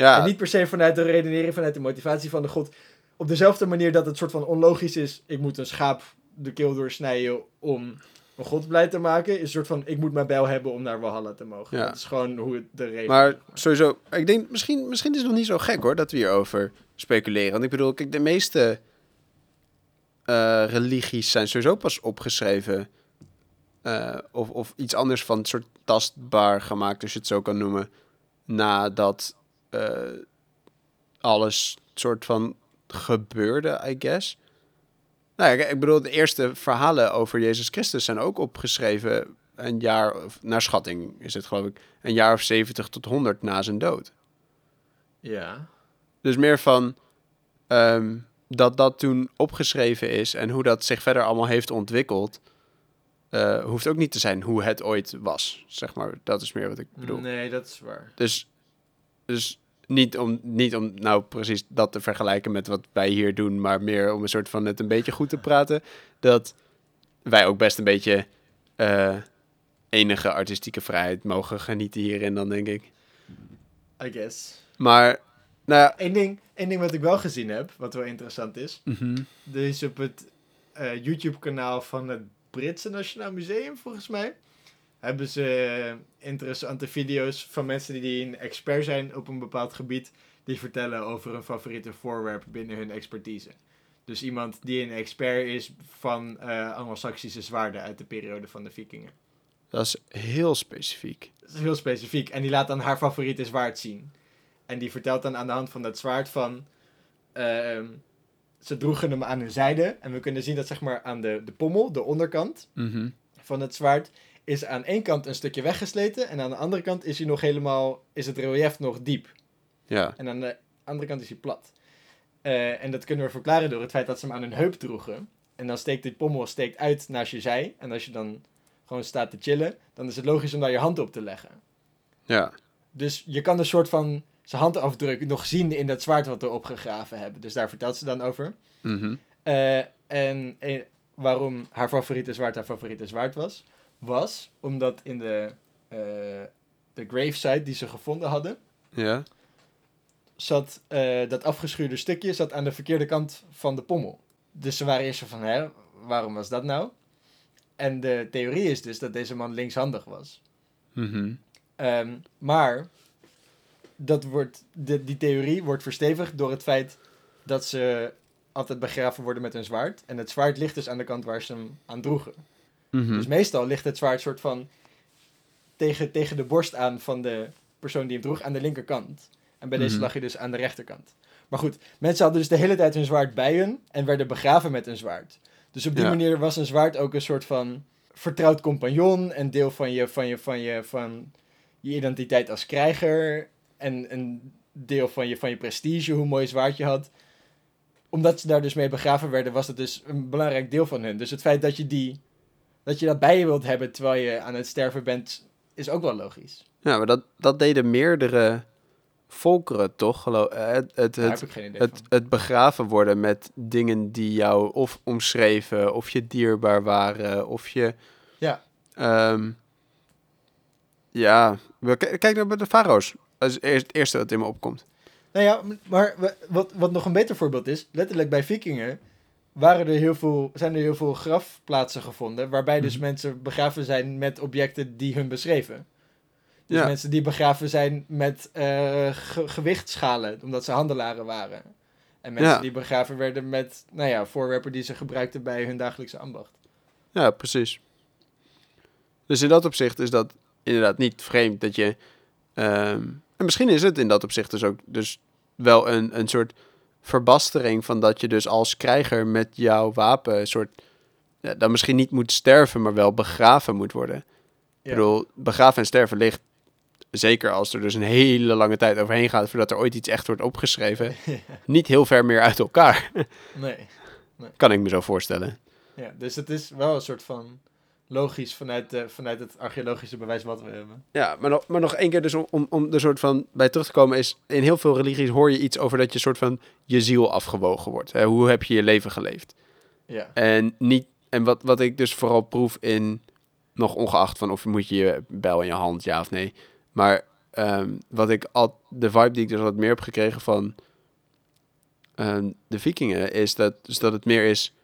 Ja, En niet per se vanuit de redenering, vanuit de motivatie van de god. Op dezelfde manier dat het soort van onlogisch is. Ik moet een schaap de keel doorsnijden om een god blij te maken. Is een soort van, ik moet mijn bijl hebben om naar Valhalla te mogen. Ja. Dat is gewoon hoe het de reden Maar sowieso, ik denk misschien, misschien is het nog niet zo gek hoor dat we hierover speculeren. Want ik bedoel, kijk, de meeste eh, religies zijn sowieso pas opgeschreven. eh, of, of iets anders van soort tastbaar gemaakt, als je het zo kan noemen. Nadat eh, alles soort van gebeurde, I guess. Nou ja, ik bedoel, de eerste verhalen over Jezus Christus zijn ook opgeschreven een jaar, of naar schatting is het geloof ik, een jaar of 70 tot 100 na zijn dood. Ja. Dus meer van ehm, dat dat toen opgeschreven is en hoe dat zich verder allemaal heeft ontwikkeld, eh, hoeft ook niet te zijn hoe het ooit was. Zeg maar, dat is meer wat ik bedoel. Nee, dat is waar. Dus, dus niet, om, niet om nou precies dat te vergelijken met wat wij hier doen, maar meer om een soort van het een beetje goed te praten. Dat wij ook best een beetje eh, enige artistieke vrijheid mogen genieten hierin dan, denk ik. I guess. Maar, nou ja. Eén ding, één ding wat ik wel gezien heb, wat wel interessant is. Er is op het eh, YouTube-kanaal van het Britse Nationaal Museum, volgens mij. Hebben ze eh, interessante video's van mensen die een expert zijn op een bepaald gebied. Die vertellen over een favoriete voorwerp binnen hun expertise. Dus iemand die een expert is van eh Anglo-Saxische zwaarden uit de periode van de Vikingen. Dat is heel specifiek. Dat is heel specifiek. En die laat dan haar favoriete zwaard zien. En die vertelt dan aan de hand van dat zwaard van... ehm, ze droegen hem aan hun zijde. En we kunnen zien dat zeg maar aan de, de pommel, de onderkant Mhm. van het zwaard... is aan één kant een stukje weggesleten. En aan de andere kant is hij nog helemaal... is het relief nog diep. Ja. En aan de andere kant is hij plat. Eh, en dat kunnen we verklaren door het feit dat ze hem aan hun heup droegen. En dan steekt die pommel steekt uit naast je zij. En als je dan gewoon staat te chillen... dan is het logisch om daar je hand op te leggen. Ja. Dus je kan een soort van zijn handafdruk nog zien in dat zwaard wat we opgegraven hebben. Dus daar vertelt ze dan over. Mhm. Eh, en eh, waarom haar favoriete zwaard haar favoriete zwaard was, was omdat in de, eh de gravesite die ze gevonden hadden, Ja. zat eh, dat afgeschuurde stukje zat aan de verkeerde kant van de pommel. Dus ze waren eerst zo van, hè, waarom was dat nou? En de theorie is dus dat deze man linkshandig was. Mhm. Ehm, maar dat wordt, de, die theorie wordt verstevigd door het feit dat ze altijd begraven worden met een zwaard. En het zwaard ligt dus aan de kant waar ze hem aan droegen. Mhm. Dus meestal ligt het zwaard soort van tegen, tegen de borst aan van de persoon die hem droeg aan de linkerkant. En bij deze Mhm. lag hij dus aan de rechterkant. Maar goed, mensen hadden dus de hele tijd hun zwaard bij hun en werden begraven met een zwaard. Dus op die Ja. manier was een zwaard ook een soort van vertrouwd compagnon en deel van je, van je, van je, van je identiteit als krijger en een deel van je, van je prestige, hoe mooi zwaard je had. Omdat ze daar dus mee begraven werden, was het dus een belangrijk deel van hun. Dus het feit dat je die dat je dat bij je wilt hebben terwijl je aan het sterven bent, is ook wel logisch. Ja, maar dat, dat deden meerdere volkeren toch? Geloof, eh, het, het, Daar het, heb ik geen idee het, het begraven worden met dingen die jou of omschreven, of je dierbaar waren, of je... Ja. Ehm, ja, kijk naar de farao's. Dat is eerst- het eerste wat in me opkomt. Nou ja, maar wa- wat, wat nog een beter voorbeeld is, letterlijk bij vikingen waren er heel veel, zijn er heel veel grafplaatsen gevonden, waarbij dus Mhm. mensen mensen begraven zijn met objecten die hun beschreven. Dus Ja. mensen die begraven zijn met ge- gewichtschalen, omdat ze handelaren waren. En mensen Ja. die begraven werden met, nou ja, voorwerpen die ze gebruikten bij hun dagelijkse ambacht. Ja, precies. Dus in dat opzicht is dat inderdaad niet vreemd dat je... ehm, en misschien is het in dat opzicht dus ook dus wel een, een soort verbastering van dat je dus als krijger met jouw wapen een soort... Ja, dan misschien niet moet sterven, maar wel begraven moet worden. Ja. Ik bedoel, begraven en sterven ligt... Zeker als er dus een hele lange tijd overheen gaat voordat er ooit iets echt wordt opgeschreven. Niet heel ver meer uit elkaar, Nee. kan ik me zo voorstellen. Ja, dus het is wel een soort van logisch vanuit, vanuit het archeologische bewijs wat we hebben. Ja, maar nog, maar nog één keer dus om, om, om er soort van bij terug te komen is... In heel veel religies hoor je iets over dat je soort van je ziel afgewogen wordt. Hè? Hoe heb je je leven geleefd? Ja. En, niet, en wat, wat ik dus vooral proef in... Nog ongeacht van of moet je je bijl in je hand, ja of nee. Maar ehm, wat ik al... De vibe die ik dus wat meer heb gekregen van ehm, de vikingen... Is dat, dus dat het meer is...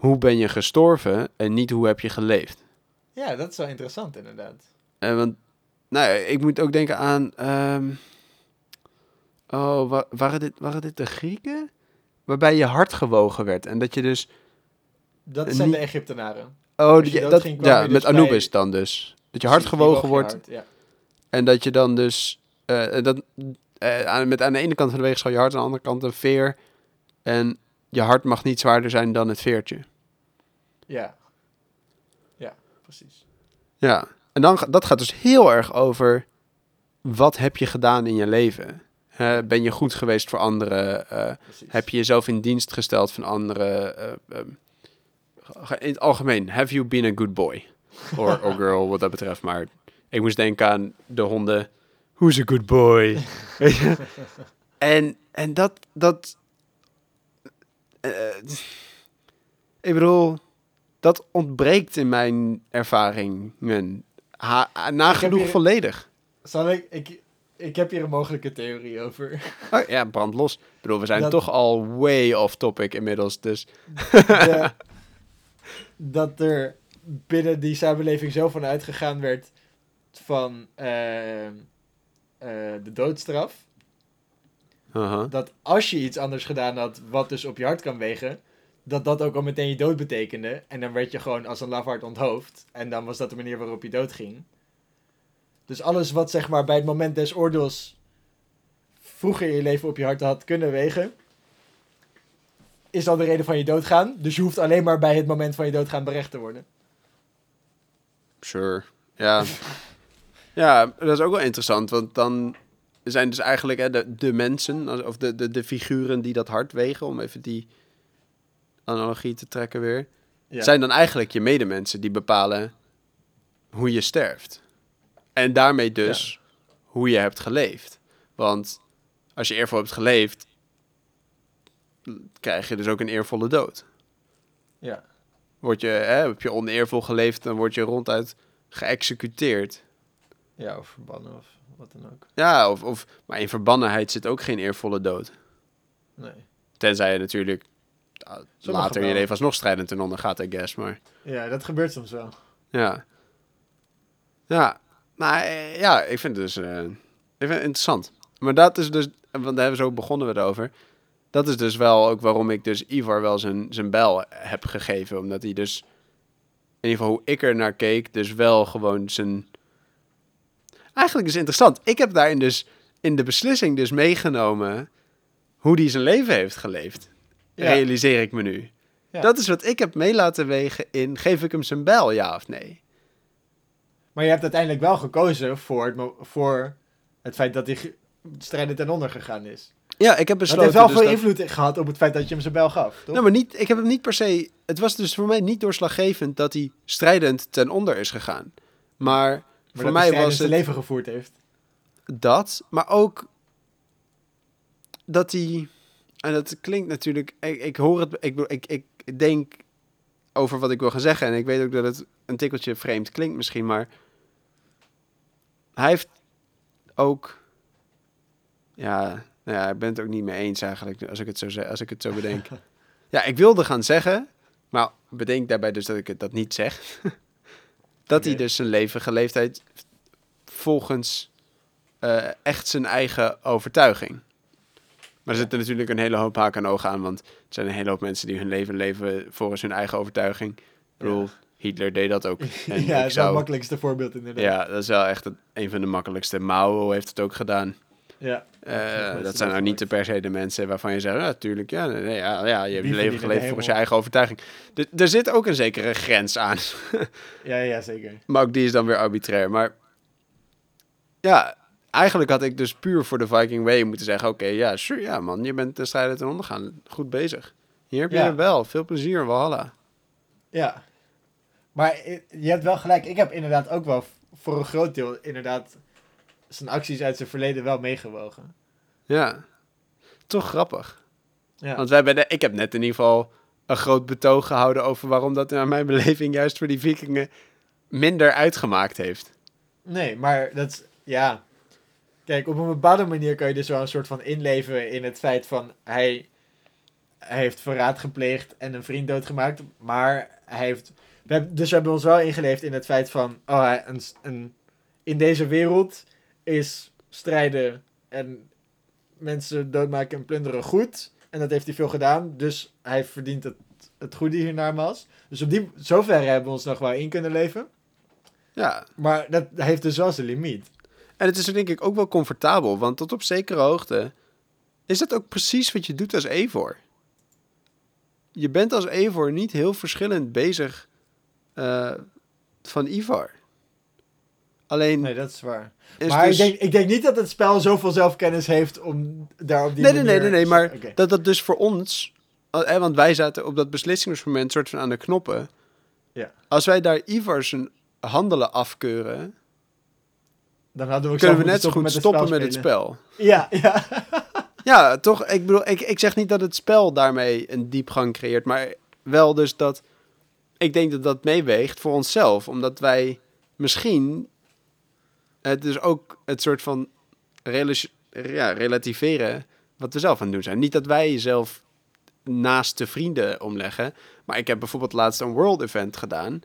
Hoe ben je gestorven en niet hoe heb je geleefd? ja, dat is wel interessant inderdaad. Eh, want, nou ja, ik moet ook denken aan. ehm, oh, wa- waren, dit, waren dit de Grieken? Waarbij je hart gewogen werd. En dat je dus. Dat En zijn de Egyptenaren. Oh, die- dat, ging, ja, met dus bij- Anubis dan dus. Dat je hart gewogen wordt. hart, Ja. En dat je dan dus. eh, dat, eh, aan, met aan de ene kant van de weegschaal je hart, aan de andere kant een veer. En je hart mag niet zwaarder zijn dan het veertje. ja. Ja, precies. Ja, en dan, dat gaat dus heel erg over wat heb je gedaan in je leven? Ben je goed geweest voor anderen? Eh, heb je jezelf in dienst gesteld van anderen? Eh, ehm, in het algemeen, have you been a good boy? Or, or girl, wat dat betreft. Maar ik moest denken aan de honden. Who's a good boy? En, en dat... dat eh, ik bedoel, dat ontbreekt in mijn ervaringen. Ha, nagenoeg hier- volledig. Zal ik, ik... Ik heb hier een mogelijke theorie over. Oh, ja, brand los. Ik bedoel, we zijn Dat- toch al way off topic inmiddels. Dus De- dat er binnen die samenleving zo van uitgegaan werd van eh, eh, de doodstraf. Aha. Dat als je iets anders gedaan had, wat dus op je hart kan wegen, dat dat ook al meteen je dood betekende. En dan werd je gewoon als een lafaard onthoofd. En dan was dat de manier waarop je dood ging. Dus alles wat zeg maar bij het moment des oordeels vroeger in je leven op je hart had kunnen wegen, is dan de reden van je doodgaan. Dus je hoeft alleen maar bij het moment van je doodgaan berecht te worden. Sure. Ja. ja, dat is ook wel interessant. Want dan zijn dus eigenlijk hè, de, de mensen, of de, de, de figuren die dat hard wegen, om even die analogie te trekken weer, Ja. zijn dan eigenlijk je medemensen die bepalen hoe je sterft. En daarmee dus hoe je hebt geleefd. Want als je eervol hebt geleefd, krijg je dus ook een eervolle dood. Ja. Word je, hè, heb je oneervol geleefd, dan word je ronduit geëxecuteerd. ja, of verbannen of wat dan ook. Ja, of, of, maar in verbannenheid zit ook geen eervolle dood. Nee. Tenzij je natuurlijk later in je leven alsnog strijdend ten onder gaat, I guess. Maar Ja, dat gebeurt soms wel. ja. Ja, maar eh, ja, ik vind het dus eh, ik vind het interessant. Maar dat is dus, want daar hebben we zo begonnen we erover. Dat is dus wel ook waarom ik dus Ivar wel zijn, zijn bijl heb gegeven. Omdat hij dus, in ieder geval hoe ik er naar keek, dus wel gewoon zijn... Eigenlijk is het interessant. Ik heb daarin dus in de beslissing dus meegenomen hoe hij zijn leven heeft geleefd. Ja. Realiseer ik me nu. Ja. Dat is wat ik heb mee laten wegen in geef ik hem zijn bijl, ja of nee? Maar je hebt uiteindelijk wel gekozen voor het, voor het feit dat hij ge- strijden ten onder gegaan is. Ja, ik heb Dat besloten... heeft wel dus veel dat- invloed gehad op het feit dat je hem zijn bel gaf, toch? Nou, maar niet, ik heb hem niet per se... Het was dus voor mij niet doorslaggevend dat hij strijdend ten onder is gegaan. Maar, maar voor dat mij hij was zijn het leven gevoerd heeft. dat, maar ook dat hij... En dat klinkt natuurlijk... Ik, ik hoor het... Ik, ik, ik denk over wat ik wil gaan zeggen. En ik weet ook dat het een tikkeltje vreemd klinkt misschien, maar... Hij heeft ook... Ja, nou ja, ik ben het ook niet mee eens eigenlijk, als ik het zo, als ik het zo bedenk. Ja, ik wilde gaan zeggen, maar bedenk daarbij dus dat ik het dat niet zeg. dat hij dus zijn leven geleefd heeft volgens eh, echt zijn eigen overtuiging. Maar er zitten natuurlijk een hele hoop haken en ogen aan, want er zijn een hele hoop mensen die hun leven leven volgens hun eigen overtuiging. Ik bedoel, Ja. Hitler deed dat ook. En ja, dat is wel het makkelijkste voorbeeld inderdaad. Ja, dat is wel echt een van de makkelijkste. Mao heeft het ook gedaan. Ja. Eh, dat dat zijn nou niet de per se de mensen waarvan je zegt, ja, natuurlijk, ja, nee, ja, ja, je hebt je leven geleefd volgens je eigen overtuiging. Er zit ook een zekere grens aan, Ja, ja, zeker. maar ook die is dan weer arbitrair. Maar ja, eigenlijk had ik dus puur voor de Viking Way moeten zeggen, oké, ja, sure, ja man, je bent de strijder ten onder gaan, goed bezig. Hier heb je Ja. wel, veel plezier, Walhalla. Ja. Maar eh, je hebt wel gelijk. Ik heb inderdaad ook wel voor een groot deel inderdaad zijn acties uit zijn verleden wel meegewogen. Ja, toch grappig. Ja. Want wij hebben de, ik heb net in ieder geval een groot betoog gehouden over waarom dat naar mijn beleving juist voor die vikingen minder uitgemaakt heeft. Nee, maar dat is, ja. Kijk, op een bepaalde manier kan je dus wel een soort van inleven in het feit van hij, hij heeft verraad gepleegd en een vriend doodgemaakt, maar hij heeft, we hebben, dus we hebben ons wel ingeleefd in het feit van, oh, hij, een, een, in deze wereld is strijden en mensen doodmaken en plunderen goed. En dat heeft hij veel gedaan, dus hij verdient het, het goede hiernaarmaals. Dus op die, zover hebben we ons nog wel in kunnen leven. Ja, Maar dat heeft dus wel zijn limiet. en het is denk ik ook wel comfortabel, want tot op zekere hoogte is dat ook precies wat je doet als Evor. Je bent als Evor niet heel verschillend bezig eh, van Ivar. Alleen Nee, dat is waar. is maar dus... ik, denk, ik denk niet dat het spel zoveel zelfkennis heeft om daar op die Nee, nee, manier... nee, nee, nee, maar dat dat dus voor ons, eh, want wij zaten op dat beslissingsmoment soort van aan de knoppen. Ja. Als wij daar Ivar zijn handelen afkeuren, Dan hadden we, kunnen we net zo goed moeten stoppen met het spel. Ja, ja. Ja, toch, ik bedoel, ik, ik zeg niet dat het spel daarmee een diepgang creëert, maar wel dus dat, ik denk dat dat meeweegt voor onszelf, omdat wij misschien het dus ook het soort van ja, relativeren wat we zelf aan het doen zijn. Niet dat wij zelf naast de vrienden omleggen, maar ik heb bijvoorbeeld laatst een world event gedaan.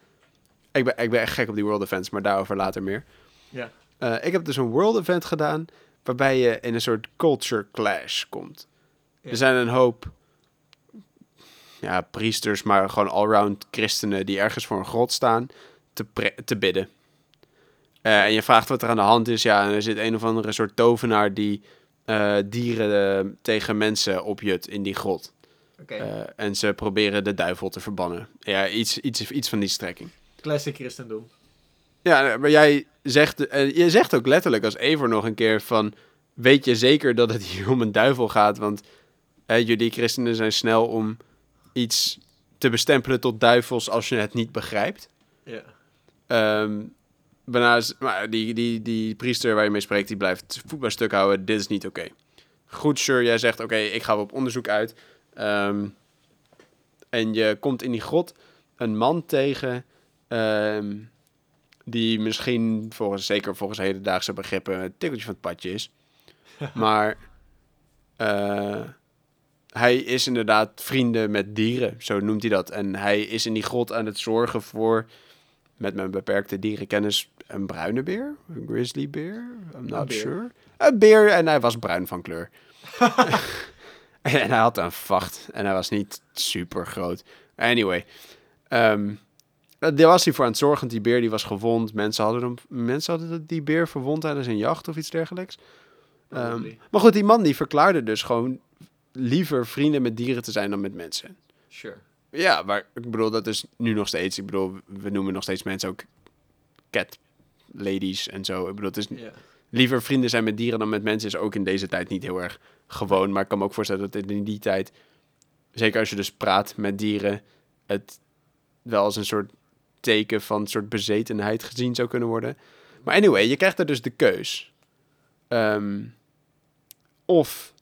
Ik ben, ik ben echt gek op die world events, maar daarover later meer. Ja. Eh, ik heb dus een world event gedaan waarbij je in een soort culture clash komt. Ja. Er zijn een hoop ja, priesters, maar gewoon allround christenen die ergens voor een grot staan te, te bidden. Eh, en je vraagt wat er aan de hand is. Ja, en er zit een of andere soort tovenaar die eh, dieren eh, tegen mensen opjut in die grot. Oké, Eh, en ze proberen de duivel te verbannen. Ja, iets, iets, iets van die strekking. classic christendom. Ja, maar jij zegt, je zegt ook letterlijk als Evor nog een keer van... Weet je zeker dat het hier om een duivel gaat? Want jullie christenen zijn snel om iets te bestempelen tot duivels als je het niet begrijpt. Ja. Ehm maar die, die, die priester waar je mee spreekt, die blijft voet bij stuk houden. Dit is niet oké. Goed, sure, jij zegt oké, ik ga op onderzoek uit. Ehm, en je komt in die grot een man tegen... ehm, die misschien, volgens, zeker volgens hedendaagse begrippen, een tikkeltje van het padje is. maar eh, hij is inderdaad vrienden met dieren, zo noemt hij dat. En hij is in die grot aan het zorgen voor, met mijn beperkte dierenkennis, een bruine beer? Een grizzly beer? I'm not beer. sure. Een beer en hij was bruin van kleur. en hij had een vacht en hij was niet super groot. Anyway, daar was hij voor aan het zorgen. Die beer die was gewond. Mensen hadden, hem, mensen hadden die beer verwond tijdens een jacht of iets dergelijks. Ehm, Probably. maar goed, die man die verklaarde dus gewoon liever vrienden met dieren te zijn dan met mensen. Sure. Ja, maar ik bedoel, dat is nu nog steeds. Ik bedoel, we noemen nog steeds mensen ook cat ladies en zo. Ik bedoel, het is liever vrienden zijn met dieren dan met mensen is ook in deze tijd niet heel erg gewoon. Maar ik kan me ook voorstellen dat in die tijd, zeker als je dus praat met dieren, het wel als een soort teken van een soort bezetenheid gezien zou kunnen worden. Maar anyway, je krijgt er dus de keus. Ehm, of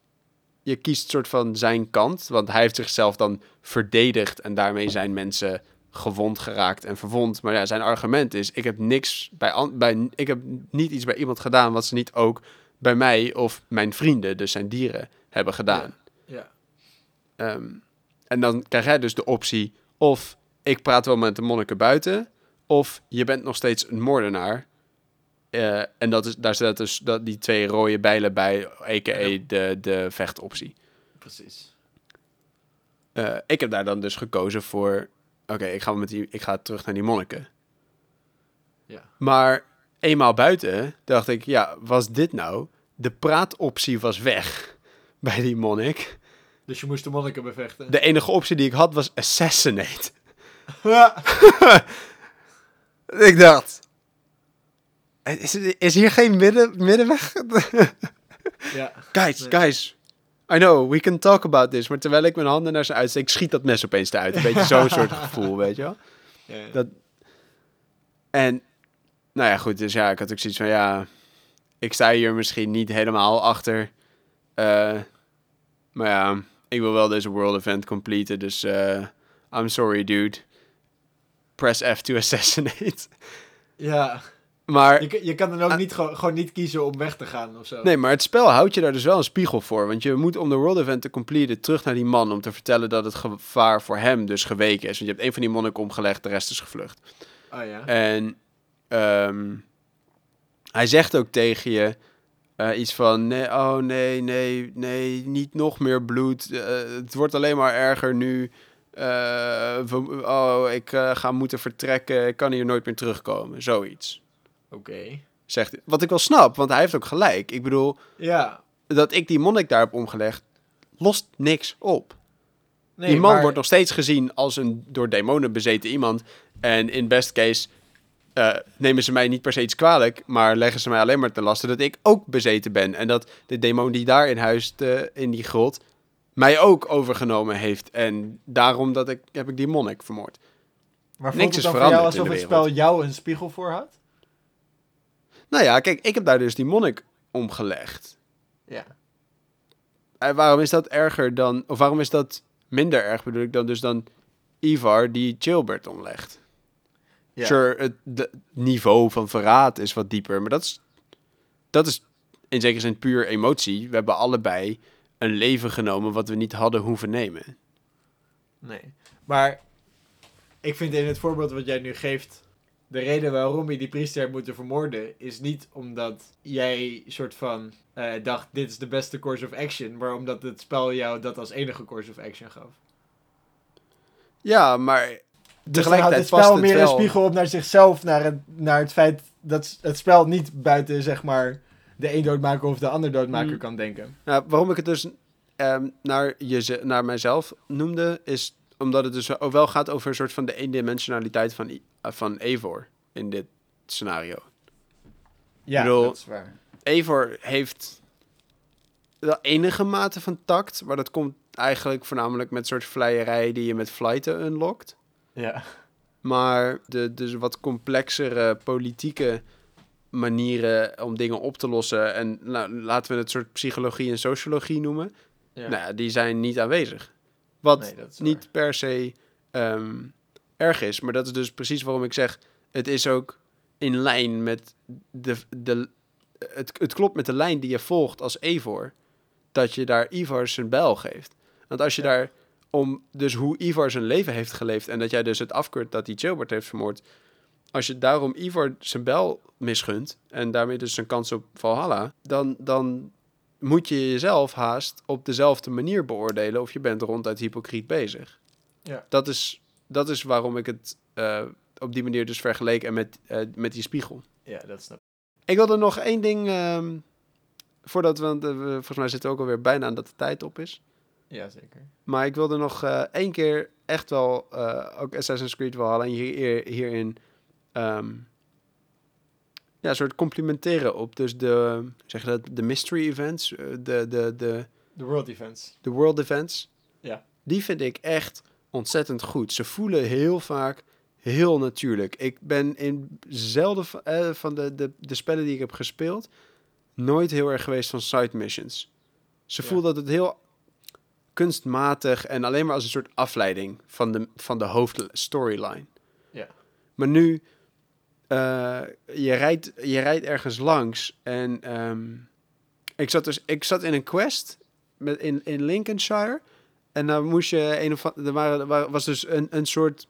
je kiest soort van zijn kant, want hij heeft zichzelf dan verdedigd en daarmee zijn mensen gewond geraakt en verwond. Maar ja, zijn argument is: ik heb niks bij, bij ik heb niet iets bij iemand gedaan wat ze niet ook bij mij of mijn vrienden, dus zijn dieren, hebben gedaan. Ja. Ehm, en dan krijg jij dus de optie: of ik praat wel met de monniken buiten, of je bent nog steeds een moordenaar. Eh, en dat is, daar staat dus dat, die twee rode bijlen bij, a.k.a. Ja. de, de vechtoptie. Precies. Eh, ik heb daar dan dus gekozen voor... Oké, ik, ga met die- ik ga terug naar die monniken. Ja. Maar eenmaal buiten dacht ik, ja, was dit nou? De praatoptie was weg bij die monnik. Dus je moest de monniken bevechten. De enige optie die ik had was assassinate. ik dacht... Is, is hier geen midden, middenweg? ja. guys, Nee. guys. I know, we can talk about this. Maar terwijl ik mijn handen naar ze uitsteek, schiet dat mes opeens eruit. Een beetje zo'n soort gevoel, weet je wel? Ja, ja. Dat- En, nou ja, goed. Dus ja, ik had ook zoiets van, ja... Ik sta hier misschien niet helemaal achter. Eh, maar ja, ik wil wel deze world event completen. Dus, eh, I'm sorry, dude. Press F to assassinate. ja. Maar... Je, kan- je kan dan ook Ah. niet gewoon, gewoon niet kiezen om weg te gaan of zo. Nee, maar het spel houdt je daar dus wel een spiegel voor. Want je moet om de world event te completen terug naar die man... om te vertellen dat het gevaar voor hem dus geweken is. Want je hebt één van die monniken omgelegd, de rest is gevlucht. Oh ja. En ehm, hij zegt ook tegen je eh, iets van... Nee, oh nee, nee, nee, niet nog meer bloed. Eh, het wordt alleen maar erger nu. Eh, we- oh, ik ga moeten vertrekken. Ik kan hier nooit meer terugkomen. Zoiets. Oké. Zegt. Wat ik wel snap, want hij heeft ook gelijk. Ik bedoel, Ja. dat ik die monnik daar heb omgelegd, lost niks op. Nee, die man maar- wordt nog steeds gezien als een door demonen bezeten iemand. En in best case eh, nemen ze mij niet per se iets kwalijk, maar leggen ze mij alleen maar te lasten dat ik ook bezeten ben. En dat de demon die daar in huis in die grot mij ook overgenomen heeft. En daarom dat ik, heb ik die monnik vermoord. Maar niks het is dan voor jou veranderd alsof het spel jou een spiegel voorhoudt? Nou ja, kijk, ik heb daar dus die monnik omgelegd. Ja. En waarom is dat erger dan, of waarom is dat minder erg bedoel ik dan dus dan Ivar die Chilbert omlegt? Ja. Sure, het de- niveau van verraad is wat dieper, maar dat is, dat is in zekere zin puur emotie. We hebben allebei een leven genomen wat we niet hadden hoeven nemen. Nee. Maar ik vind in het voorbeeld wat jij nu geeft, de reden waarom je die priester hebt moeten vermoorden, is niet omdat jij soort van eh, dacht, dit is de beste course of action, maar omdat het spel jou dat als enige course of action gaf. Ja, maar Dus tegelijkertijd het past spel het meer wel. een spiegel op naar zichzelf, naar het, naar het feit dat het spel niet buiten, zeg maar, de een doodmaker of de ander doodmaker Mm. kan denken. Nou, waarom ik het dus ehm, naar, je, naar mijzelf noemde, is omdat het dus ook wel gaat over een soort van de eendimensionaliteit van, van Evor in dit scenario. Ja, bedoel- dat is waar. Evor heeft wel enige mate van tact, maar dat komt eigenlijk voornamelijk met soort vleierij die je met flighten unlockt. Ja. Maar de dus wat complexere politieke manieren om dingen op te lossen, en nou, laten we het soort psychologie en sociologie noemen, ja. nou, die zijn niet aanwezig. Wat Nee, niet per se ehm, erg is, maar dat is dus precies waarom ik zeg, het is ook in lijn met de, de het, het klopt met de lijn die je volgt als Evor, dat je daar Ivar zijn bijl geeft. Want als je Ja. daar om dus hoe Ivar zijn leven heeft geleefd en dat jij dus het afkeurt dat hij Chilbert heeft vermoord, als je daarom Ivar zijn bijl misgunt en daarmee dus zijn kans op Valhalla, dan, dan moet je jezelf haast op dezelfde manier beoordelen of je bent ronduit hypocriet bezig. Ja. Dat is, dat is waarom ik het eh, op die manier dus vergeleek en met, eh, met die spiegel. Ja, dat snap Ik wilde nog één ding, ehm, voordat we, eh, we- volgens mij zitten we ook alweer bijna aan dat de tijd op is. ik. Ja, zeker. Maar ik wilde nog één keer echt wel ook Assassin's Creed Valhalla en hier, hier- hierin ehm, ja, soort complimenteren op dus de, zeg je dat, de mystery events, de, de, de, De World Events. de world events. Ja. Die vind ik echt ontzettend goed. Ze voelen heel vaak heel natuurlijk. Ik ben in zelden van, eh, van de, de, de spellen die ik heb gespeeld nooit heel erg geweest van side missions. Ze Ja. voelen dat het heel kunstmatig en alleen maar als een soort afleiding van de, van de hoofdstoryline. Ja. Maar nu, eh, je, rijdt, je rijdt ergens langs en ehm, ik, zat dus, ik zat in een quest met, in, in Lincolnshire en dan moest je een of er, waren, er wa- was dus een, een soort.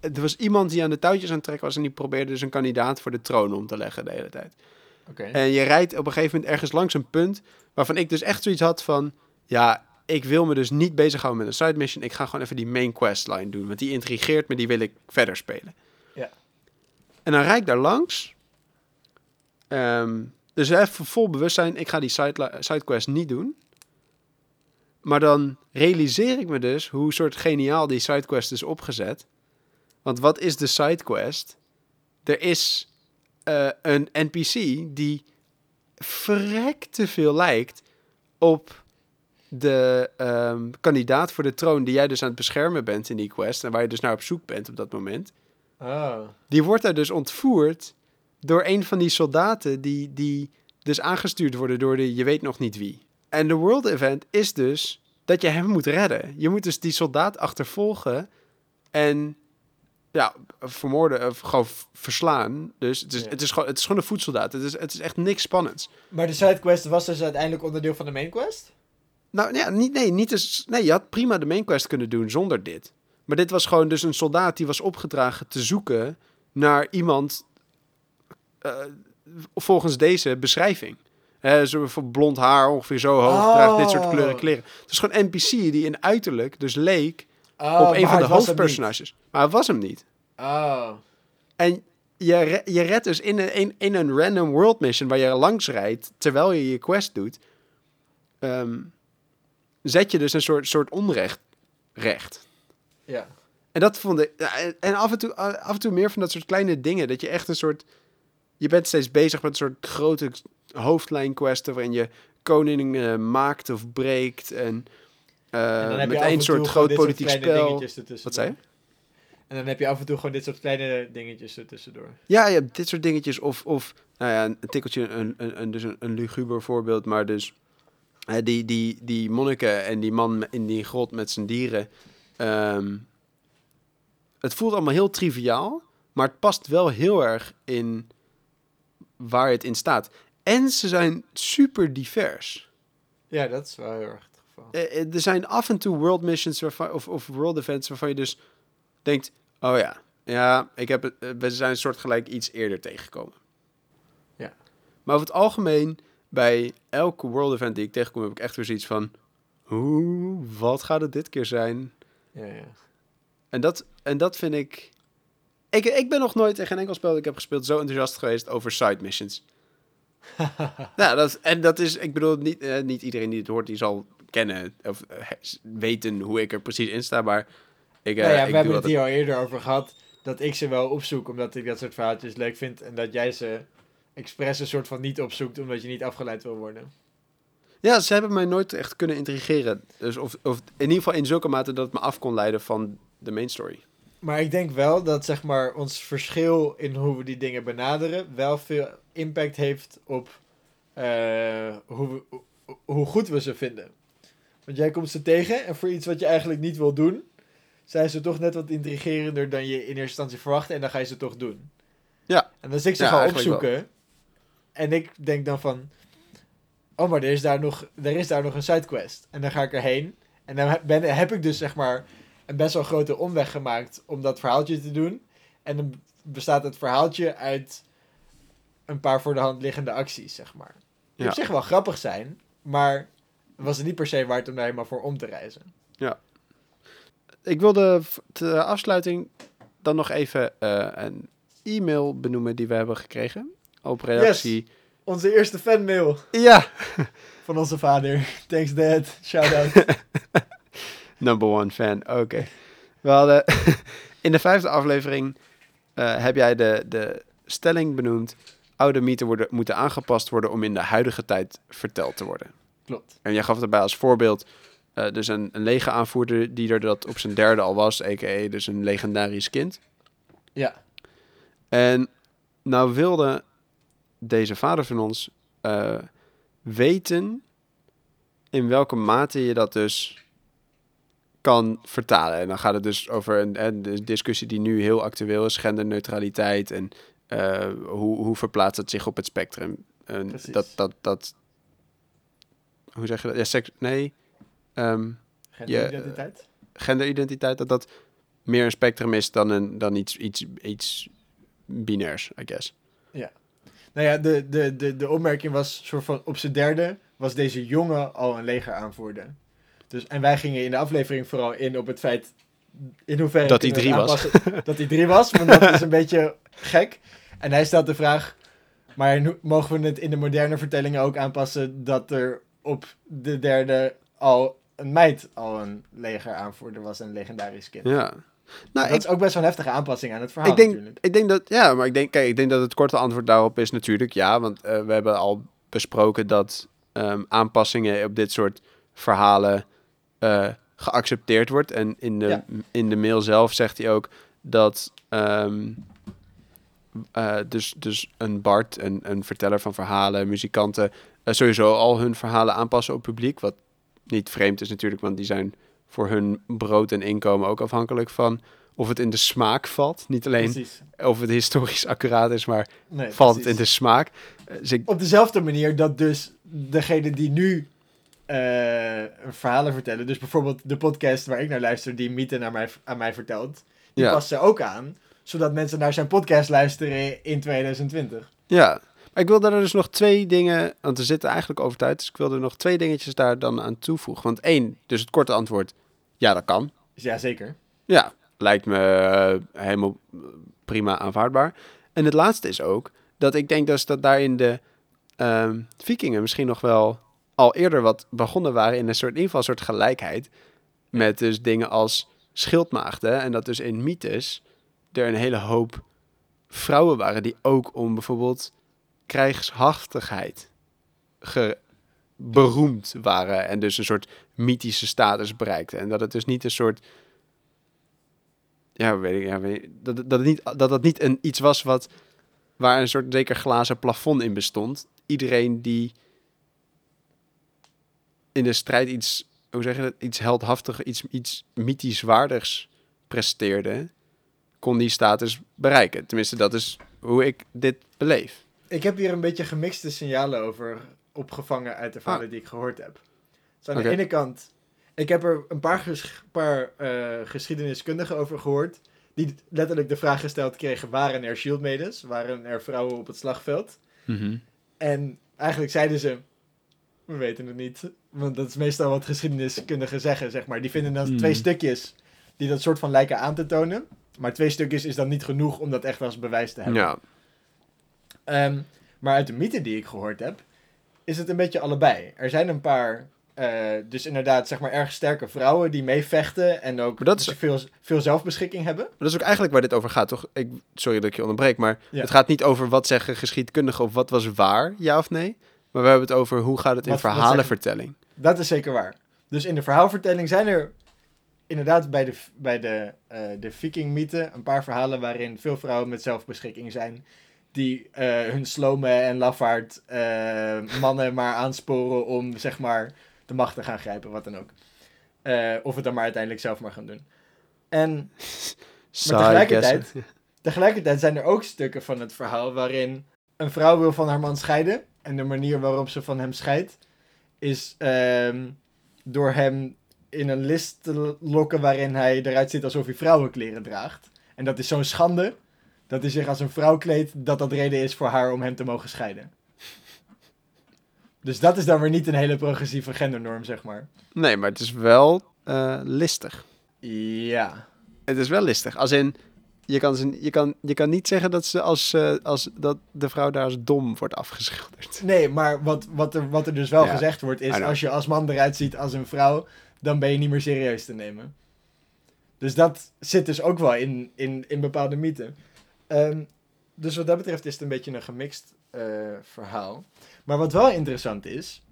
Er was iemand die aan de touwtjes aan het trekken was en die probeerde dus een kandidaat voor de troon om te leggen de hele tijd. En je rijdt op een gegeven moment ergens langs een punt waarvan ik dus echt zoiets had van, ja, ik wil me dus niet bezighouden met een side mission. Ik ga gewoon even die main questline doen, want die intrigeert me, die wil ik verder spelen. Ja. En dan rijd ik daar langs. Ehm, dus even vol bewustzijn, ik ga die side, sidequest niet doen. Maar dan realiseer ik me dus hoe soort geniaal die sidequest is opgezet. Want wat is de sidequest? Er is eh, een NPC die verrekt te veel lijkt op de ehm, kandidaat voor de troon die jij dus aan het beschermen bent in die quest en waar je dus naar op zoek bent op dat moment. Oh. Die wordt daar dus ontvoerd door een van die soldaten die, die dus aangestuurd worden door de je weet nog niet wie. En de world event is dus dat je hem moet redden. Je moet dus die soldaat achtervolgen en ja, vermoorden of gewoon verslaan. Dus het is, Ja. het is, gewoon, het is gewoon een voedsoldaat. Het is, het is echt niks spannends. Maar de sidequest was dus uiteindelijk onderdeel van de main quest? Nou ja, niet, nee, niet eens, nee, je had prima de main quest kunnen doen zonder dit. Maar dit was gewoon dus een soldaat die was opgedragen te zoeken naar iemand eh, volgens deze beschrijving. Hè, zo van blond haar, ongeveer zo hoog, Oh. draagt dit soort kleuren kleren. Het is gewoon een NPC die in uiterlijk dus leek Oh, op een van de hoofdpersonages. Maar het was hem niet. Oh. En je, re- je redt dus in een, in, in een random world mission waar je langs rijdt, terwijl je je quest doet, ehm, zet je dus een soort, soort onrecht recht. Ja. En dat vond ik. en af en, toe, af en toe meer van dat soort kleine dingen. Dat je echt een soort. Je bent steeds bezig met een soort grote hoofdlijnquesten. waarin je koningen maakt of breekt. En, eh, En dan heb je met één soort groot soort politiek spel. Wat zei je? En dan heb je af en toe gewoon dit soort kleine dingetjes ertussendoor. Ja, je hebt dit soort dingetjes. Of, of nou ja, een tikkeltje, een, een, een, dus een, een luguber voorbeeld. Maar dus hè, die, die, die monniken en die man in die grot met zijn dieren. ehm, het voelt allemaal heel triviaal. Maar het past wel heel erg in waar het in staat. En ze zijn super divers. Ja, dat is wel heel erg het geval. Eh, eh, er zijn af en toe world missions waarvan, of, of world events waarvan je dus denkt: oh ja, ja, ik heb eh, we zijn een soort gelijk iets eerder tegengekomen. Ja. Maar over het algemeen, bij elke world event die ik tegenkom, heb ik echt weer zoiets van: hoe, wat gaat het dit keer zijn? Ja, ja. En dat, en dat vind ik. Ik, ik ben nog nooit in geen enkel spel dat ik heb gespeeld zo enthousiast geweest over side missions. nou, dat, en dat is, ik bedoel, niet, eh, niet iedereen die het hoort, die zal kennen of eh, weten hoe ik er precies in sta, maar ik, eh, nou ja, ik we hebben het hier al eerder over gehad. Dat ik ze wel opzoek omdat ik dat soort verhaaltjes leuk vind. En dat jij ze expres een soort van niet opzoekt omdat je niet afgeleid wil worden. Ja, ze hebben mij nooit echt kunnen intrigeren. Dus of, of in ieder geval in zulke mate dat het me af kon leiden van de main story. Maar ik denk wel dat zeg maar, ons verschil in hoe we die dingen benaderen wel veel impact heeft op eh, hoe, we, hoe- goed we ze vinden. Want jij komt ze tegen en voor iets wat je eigenlijk niet wil doen, zijn ze toch net wat intrigerender dan je in eerste instantie verwachtte en dan ga je ze toch doen. Ja. En dan ik ze Ja, eigenlijk opzoeken en ik denk dan van, oh maar er is daar nog, er is daar nog een sidequest. En dan ga ik erheen en dan ben, heb ik dus zeg maar een best wel grote omweg gemaakt om dat verhaaltje te doen. En dan bestaat het verhaaltje uit een paar voor de hand liggende acties, zeg maar. Die Ja. op zich wel grappig zijn, maar was het niet per se waard om daar helemaal voor om te reizen. Ik wilde ter afsluiting dan nog even eh, een e-mail benoemen die we hebben gekregen. Op reactie. Onze eerste fanmail Ja, van onze vader. Thanks dad. Shout out. number one fan. Oké. We hadden in de vijfde aflevering eh, heb jij de, de, stelling benoemd. Oude mythen worden, moeten aangepast worden om in de huidige tijd verteld te worden. Klopt. En jij gaf daarbij als voorbeeld eh, dus een, een leger-aanvoerder die er dat op zijn derde al was, a.k.a. dus een legendarisch kind. Ja. En nou wilde deze vader van ons eh, weten in welke mate je dat dus kan vertalen. En dan gaat het dus over een, een discussie die nu heel actueel is, genderneutraliteit en uh, hoe, hoe verplaatst het zich op het spectrum. En Precies. dat, dat, dat, hoe zeg je dat? Ja, seks, nee, um, Genderidentiteit? genderidentiteit, dat dat meer een spectrum is dan, een, dan iets, iets, iets binairs, I guess. Ja. Nou ja, de, de, de, de opmerking was soort van op zijn derde was deze jongen al een leger aanvoerder. Dus, en wij gingen in de aflevering vooral in op het feit in hoeverre dat hij drie was. dat hij drie was, want dat is een beetje gek. En hij stelt de vraag, maar mogen we het in de moderne vertellingen ook aanpassen dat er op de derde al een meid al een leger aanvoerder was, een legendarisch kind. Ja. Nou, dat ik, is ook best wel een heftige aanpassing aan het verhaal ik denk, natuurlijk. Ik denk dat, ja, maar ik denk, kijk, ik denk dat het korte antwoord daarop is natuurlijk ja, want uh, we hebben al besproken dat um, aanpassingen op dit soort verhalen uh, geaccepteerd wordt. En in de, ja. in de mail zelf zegt hij ook dat um, uh, dus, dus een Bart, een, een verteller van verhalen, muzikanten, uh, sowieso al hun verhalen aanpassen op publiek. Wat niet vreemd is natuurlijk, want die zijn voor hun brood en inkomen ook afhankelijk van of het in de smaak valt. Niet alleen precies. of het historisch accuraat is, maar nee, valt precies. het in de smaak. Dus ik... Op dezelfde manier dat dus degene die nu uh, verhalen vertellen, dus bijvoorbeeld de podcast waar ik naar luister, die Miete naar mij, aan mij vertelt, die ja. past ze ook aan, zodat mensen naar zijn podcast luisteren in 2020. Ja, maar ik wilde er dus nog twee dingen, want we zitten eigenlijk over tijd, dus ik wilde er nog twee dingetjes daar dan aan toevoegen. Want één, dus het korte antwoord, ja, dat kan. Ja, zeker. Ja, lijkt me uh, helemaal prima aanvaardbaar. En het laatste is ook dat ik denk dus dat daarin de uh, vikingen misschien nog wel al eerder wat begonnen waren in een soort, in ieder geval een soort gelijkheid. Met dus dingen als schildmaagden. En dat dus in mythes er een hele hoop vrouwen waren die ook om bijvoorbeeld krijgshaftigheid beroemd waren. En dus een soort mythische status bereikten. En dat het dus niet een soort ja, weet ik, ja, weet ik, dat, dat, niet, dat dat niet een, iets was wat, waar een soort zeker glazen plafond in bestond. Iedereen die in de strijd iets, hoe zeg je dat, iets heldhaftig, iets, iets mythisch waardigs presteerde, kon die status bereiken. Tenminste, dat is hoe ik dit beleef. Ik heb hier een beetje gemixte signalen over opgevangen uit de verhalen ah. die ik gehoord heb. Dus aan okay. de ene kant ik heb er een paar, ges paar uh, geschiedeniskundigen over gehoord. Die letterlijk de vraag gesteld kregen: waren er shieldmaidens? Waren er vrouwen op het slagveld? Mm -hmm. En eigenlijk zeiden ze: we weten het niet. Want dat is meestal wat geschiedeniskundigen zeggen, zeg maar. Die vinden dan mm. twee stukjes die dat soort van lijken aan te tonen. Maar twee stukjes is dan niet genoeg om dat echt als bewijs te hebben. Ja. Um, maar uit de mythe die ik gehoord heb, is het een beetje allebei. Er zijn een paar uh, dus inderdaad, zeg maar, erg sterke vrouwen die meevechten en ook dat is... veel, veel zelfbeschikking hebben. Maar dat is ook eigenlijk waar dit over gaat, toch? Ik, sorry dat ik je onderbreek, maar ja. het gaat niet over wat zeggen geschiedkundigen of wat was waar, ja of nee. Maar we hebben het over hoe gaat het in wat, verhalenvertelling. Wat dat is zeker waar. Dus in de verhaalvertelling zijn er inderdaad bij de, bij de, uh, de viking-mythe een paar verhalen waarin veel vrouwen met zelfbeschikking zijn. Die uh, hun slome en lafaard mannen maar aansporen om, zeg maar de macht te gaan grijpen, wat dan ook. Of het dan maar uiteindelijk zelf maar gaan doen. En maar tegelijkertijd, tegelijkertijd zijn er ook stukken van het verhaal waarin een vrouw wil van haar man scheiden. En de manier waarop ze van hem scheidt, is uh, door hem in een list te lokken waarin hij eruit ziet alsof hij vrouwenkleren draagt. En dat is zo'n schande dat hij zich als een vrouw kleedt, dat dat reden is voor haar om hem te mogen scheiden. Dus dat is dan weer niet een hele progressieve gendernorm, zeg maar. Nee, maar het is wel uh, listig. Ja. Het is wel listig. Als in, je kan, ze, je kan, je kan niet zeggen dat, ze als, uh, als, dat de vrouw daar als dom wordt afgeschilderd. Nee, maar wat, wat, er, wat er dus wel ja. gezegd wordt is... als je als man eruit ziet als een vrouw... dan ben je niet meer serieus te nemen. Dus dat zit dus ook wel in, in, in bepaalde mythen. Um, dus wat dat betreft is het een beetje een gemixt eh, verhaal. Maar wat wel interessant is,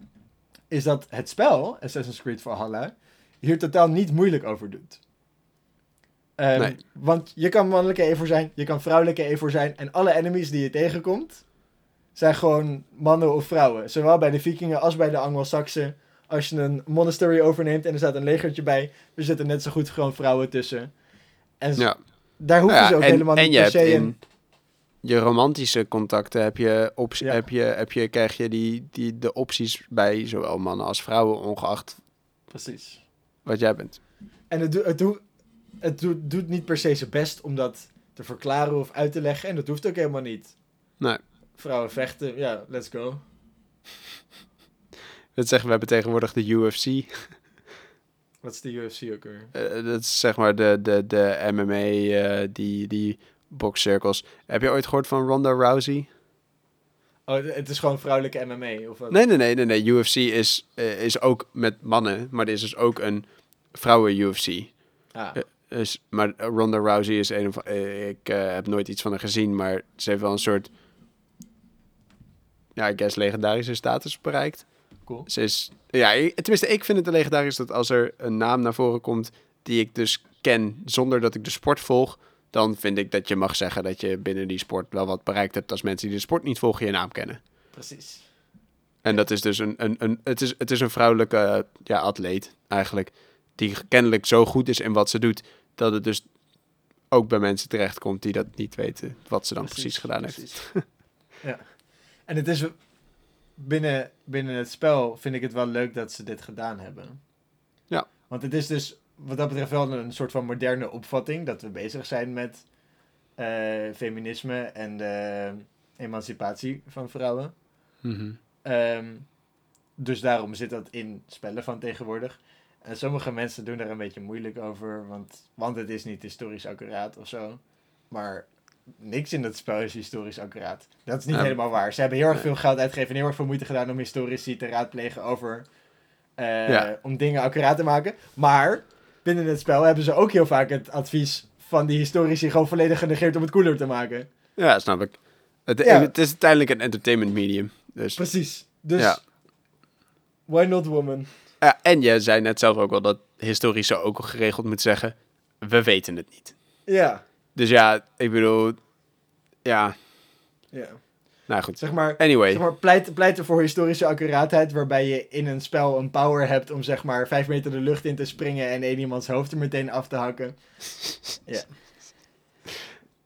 is dat het spel, Assassin's Creed Valhalla, hier totaal niet moeilijk over doet. Ehm, Nee. Want je kan mannelijke Eivor zijn, je kan vrouwelijke Eivor zijn. En alle enemies die je tegenkomt, zijn gewoon mannen of vrouwen. Zowel bij de vikingen als bij de Anglo-Saxen. Als je een monastery overneemt en er staat een legertje bij, er zitten net zo goed gewoon vrouwen tussen. En Ja. daar hoeven Ja, ze ook en, helemaal en niet je per se in je romantische contacten heb je, Ja. heb je, heb je, krijg je die, die, de opties bij zowel mannen als vrouwen, ongeacht Precies. wat jij bent. En het, doet het, doet het doet, doet niet per se zijn best om dat te verklaren of uit te leggen. En dat hoeft ook helemaal niet. Nee. Vrouwen vechten, ja, let's go. Dat zeggen we hebben tegenwoordig de UFC. Wat is de UFC ook weer? Eh, dat is zeg maar de, de, de MMA, eh, die, die boxcirkels. Heb je ooit gehoord van Ronda Rousey? Oh, het is gewoon vrouwelijke MMA, of wat? Nee, nee, nee, nee, nee. UFC is, eh, is ook met mannen, maar er is dus ook een vrouwen-UFC. Ah, Maar Ronda Rousey is een of... eh, ik eh, heb nooit iets van haar gezien, maar ze heeft wel een soort... Ja, ik guess legendarische status bereikt. cool. Ze is... Ja, tenminste, ik vind het legendarisch dat als er een naam naar voren komt die ik dus ken zonder dat ik de sport volg, dan vind ik dat je mag zeggen dat je binnen die sport wel wat bereikt hebt als mensen die de sport niet volgen je naam kennen. Precies. En dat is dus een, een, een, het is, het is een vrouwelijke ja, atleet eigenlijk, die kennelijk zo goed is in wat ze doet, dat het dus ook bij mensen terechtkomt die dat niet weten wat ze dan precies, gedaan heeft. ja. En het is binnen, binnen het spel vind ik het wel leuk dat ze dit gedaan hebben. Ja. Want het is dus wat dat betreft wel een soort van moderne opvatting dat we bezig zijn met eh, feminisme en de emancipatie van vrouwen. Ehm, dus daarom zit dat in spellen van tegenwoordig. En sommige mensen doen daar een beetje moeilijk over, want, want het is niet historisch accuraat of zo. Maar niks in dat spel is historisch accuraat. Dat is niet Ja. helemaal waar. Ze hebben heel erg veel geld uitgegeven en heel erg veel moeite gedaan om historici te raadplegen over... eh, Ja. om dingen accuraat te maken. Maar binnen het spel hebben ze ook heel vaak het advies van die historici gewoon volledig genegeerd om het cooler te maken. Ja, snap ik. Het, Ja. het is uiteindelijk een entertainment medium. Dus, Precies. Dus, why not woman? Ja, en je zei net zelf ook wel dat historici ook geregeld moet zeggen, we weten het niet. Ja. Dus ja, ik bedoel, ja, Ja. nou goed. Zeg maar, Anyway, zeg maar pleit, pleiten voor historische accuraatheid, waarbij je in een spel een power hebt om zeg maar vijf meter de lucht in te springen en één iemands hoofd er meteen af te hakken.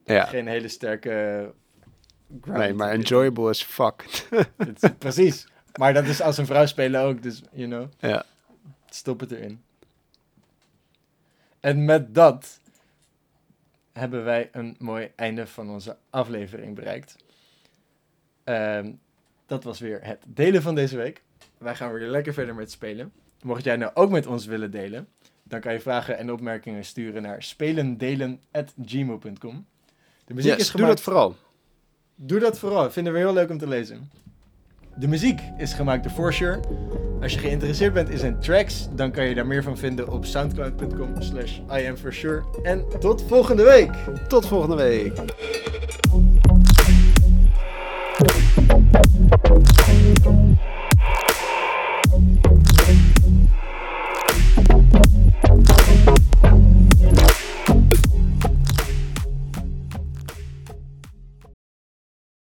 ja. Geen hele sterke. ground Nee, maar enjoyable as fuck. Precies. Maar dat is als een vrouw spelen ook, dus you know, ja. stop het erin. En met dat hebben wij een mooi einde van onze aflevering bereikt. Ehm, dat was weer het delen van deze week. Wij gaan weer lekker verder met spelen. Mocht jij nou ook met ons willen delen, dan kan je vragen en opmerkingen sturen naar spelendelen.gmail.com. De muziek Yes, is doe gemaakt... dat vooral. Doe dat vooral, vinden we heel leuk om te lezen. De muziek is gemaakt door Forsure. Als je geïnteresseerd bent in zijn tracks, dan kan je daar meer van vinden op soundcloud.com slash iamforsure. En tot volgende week! Tot volgende week.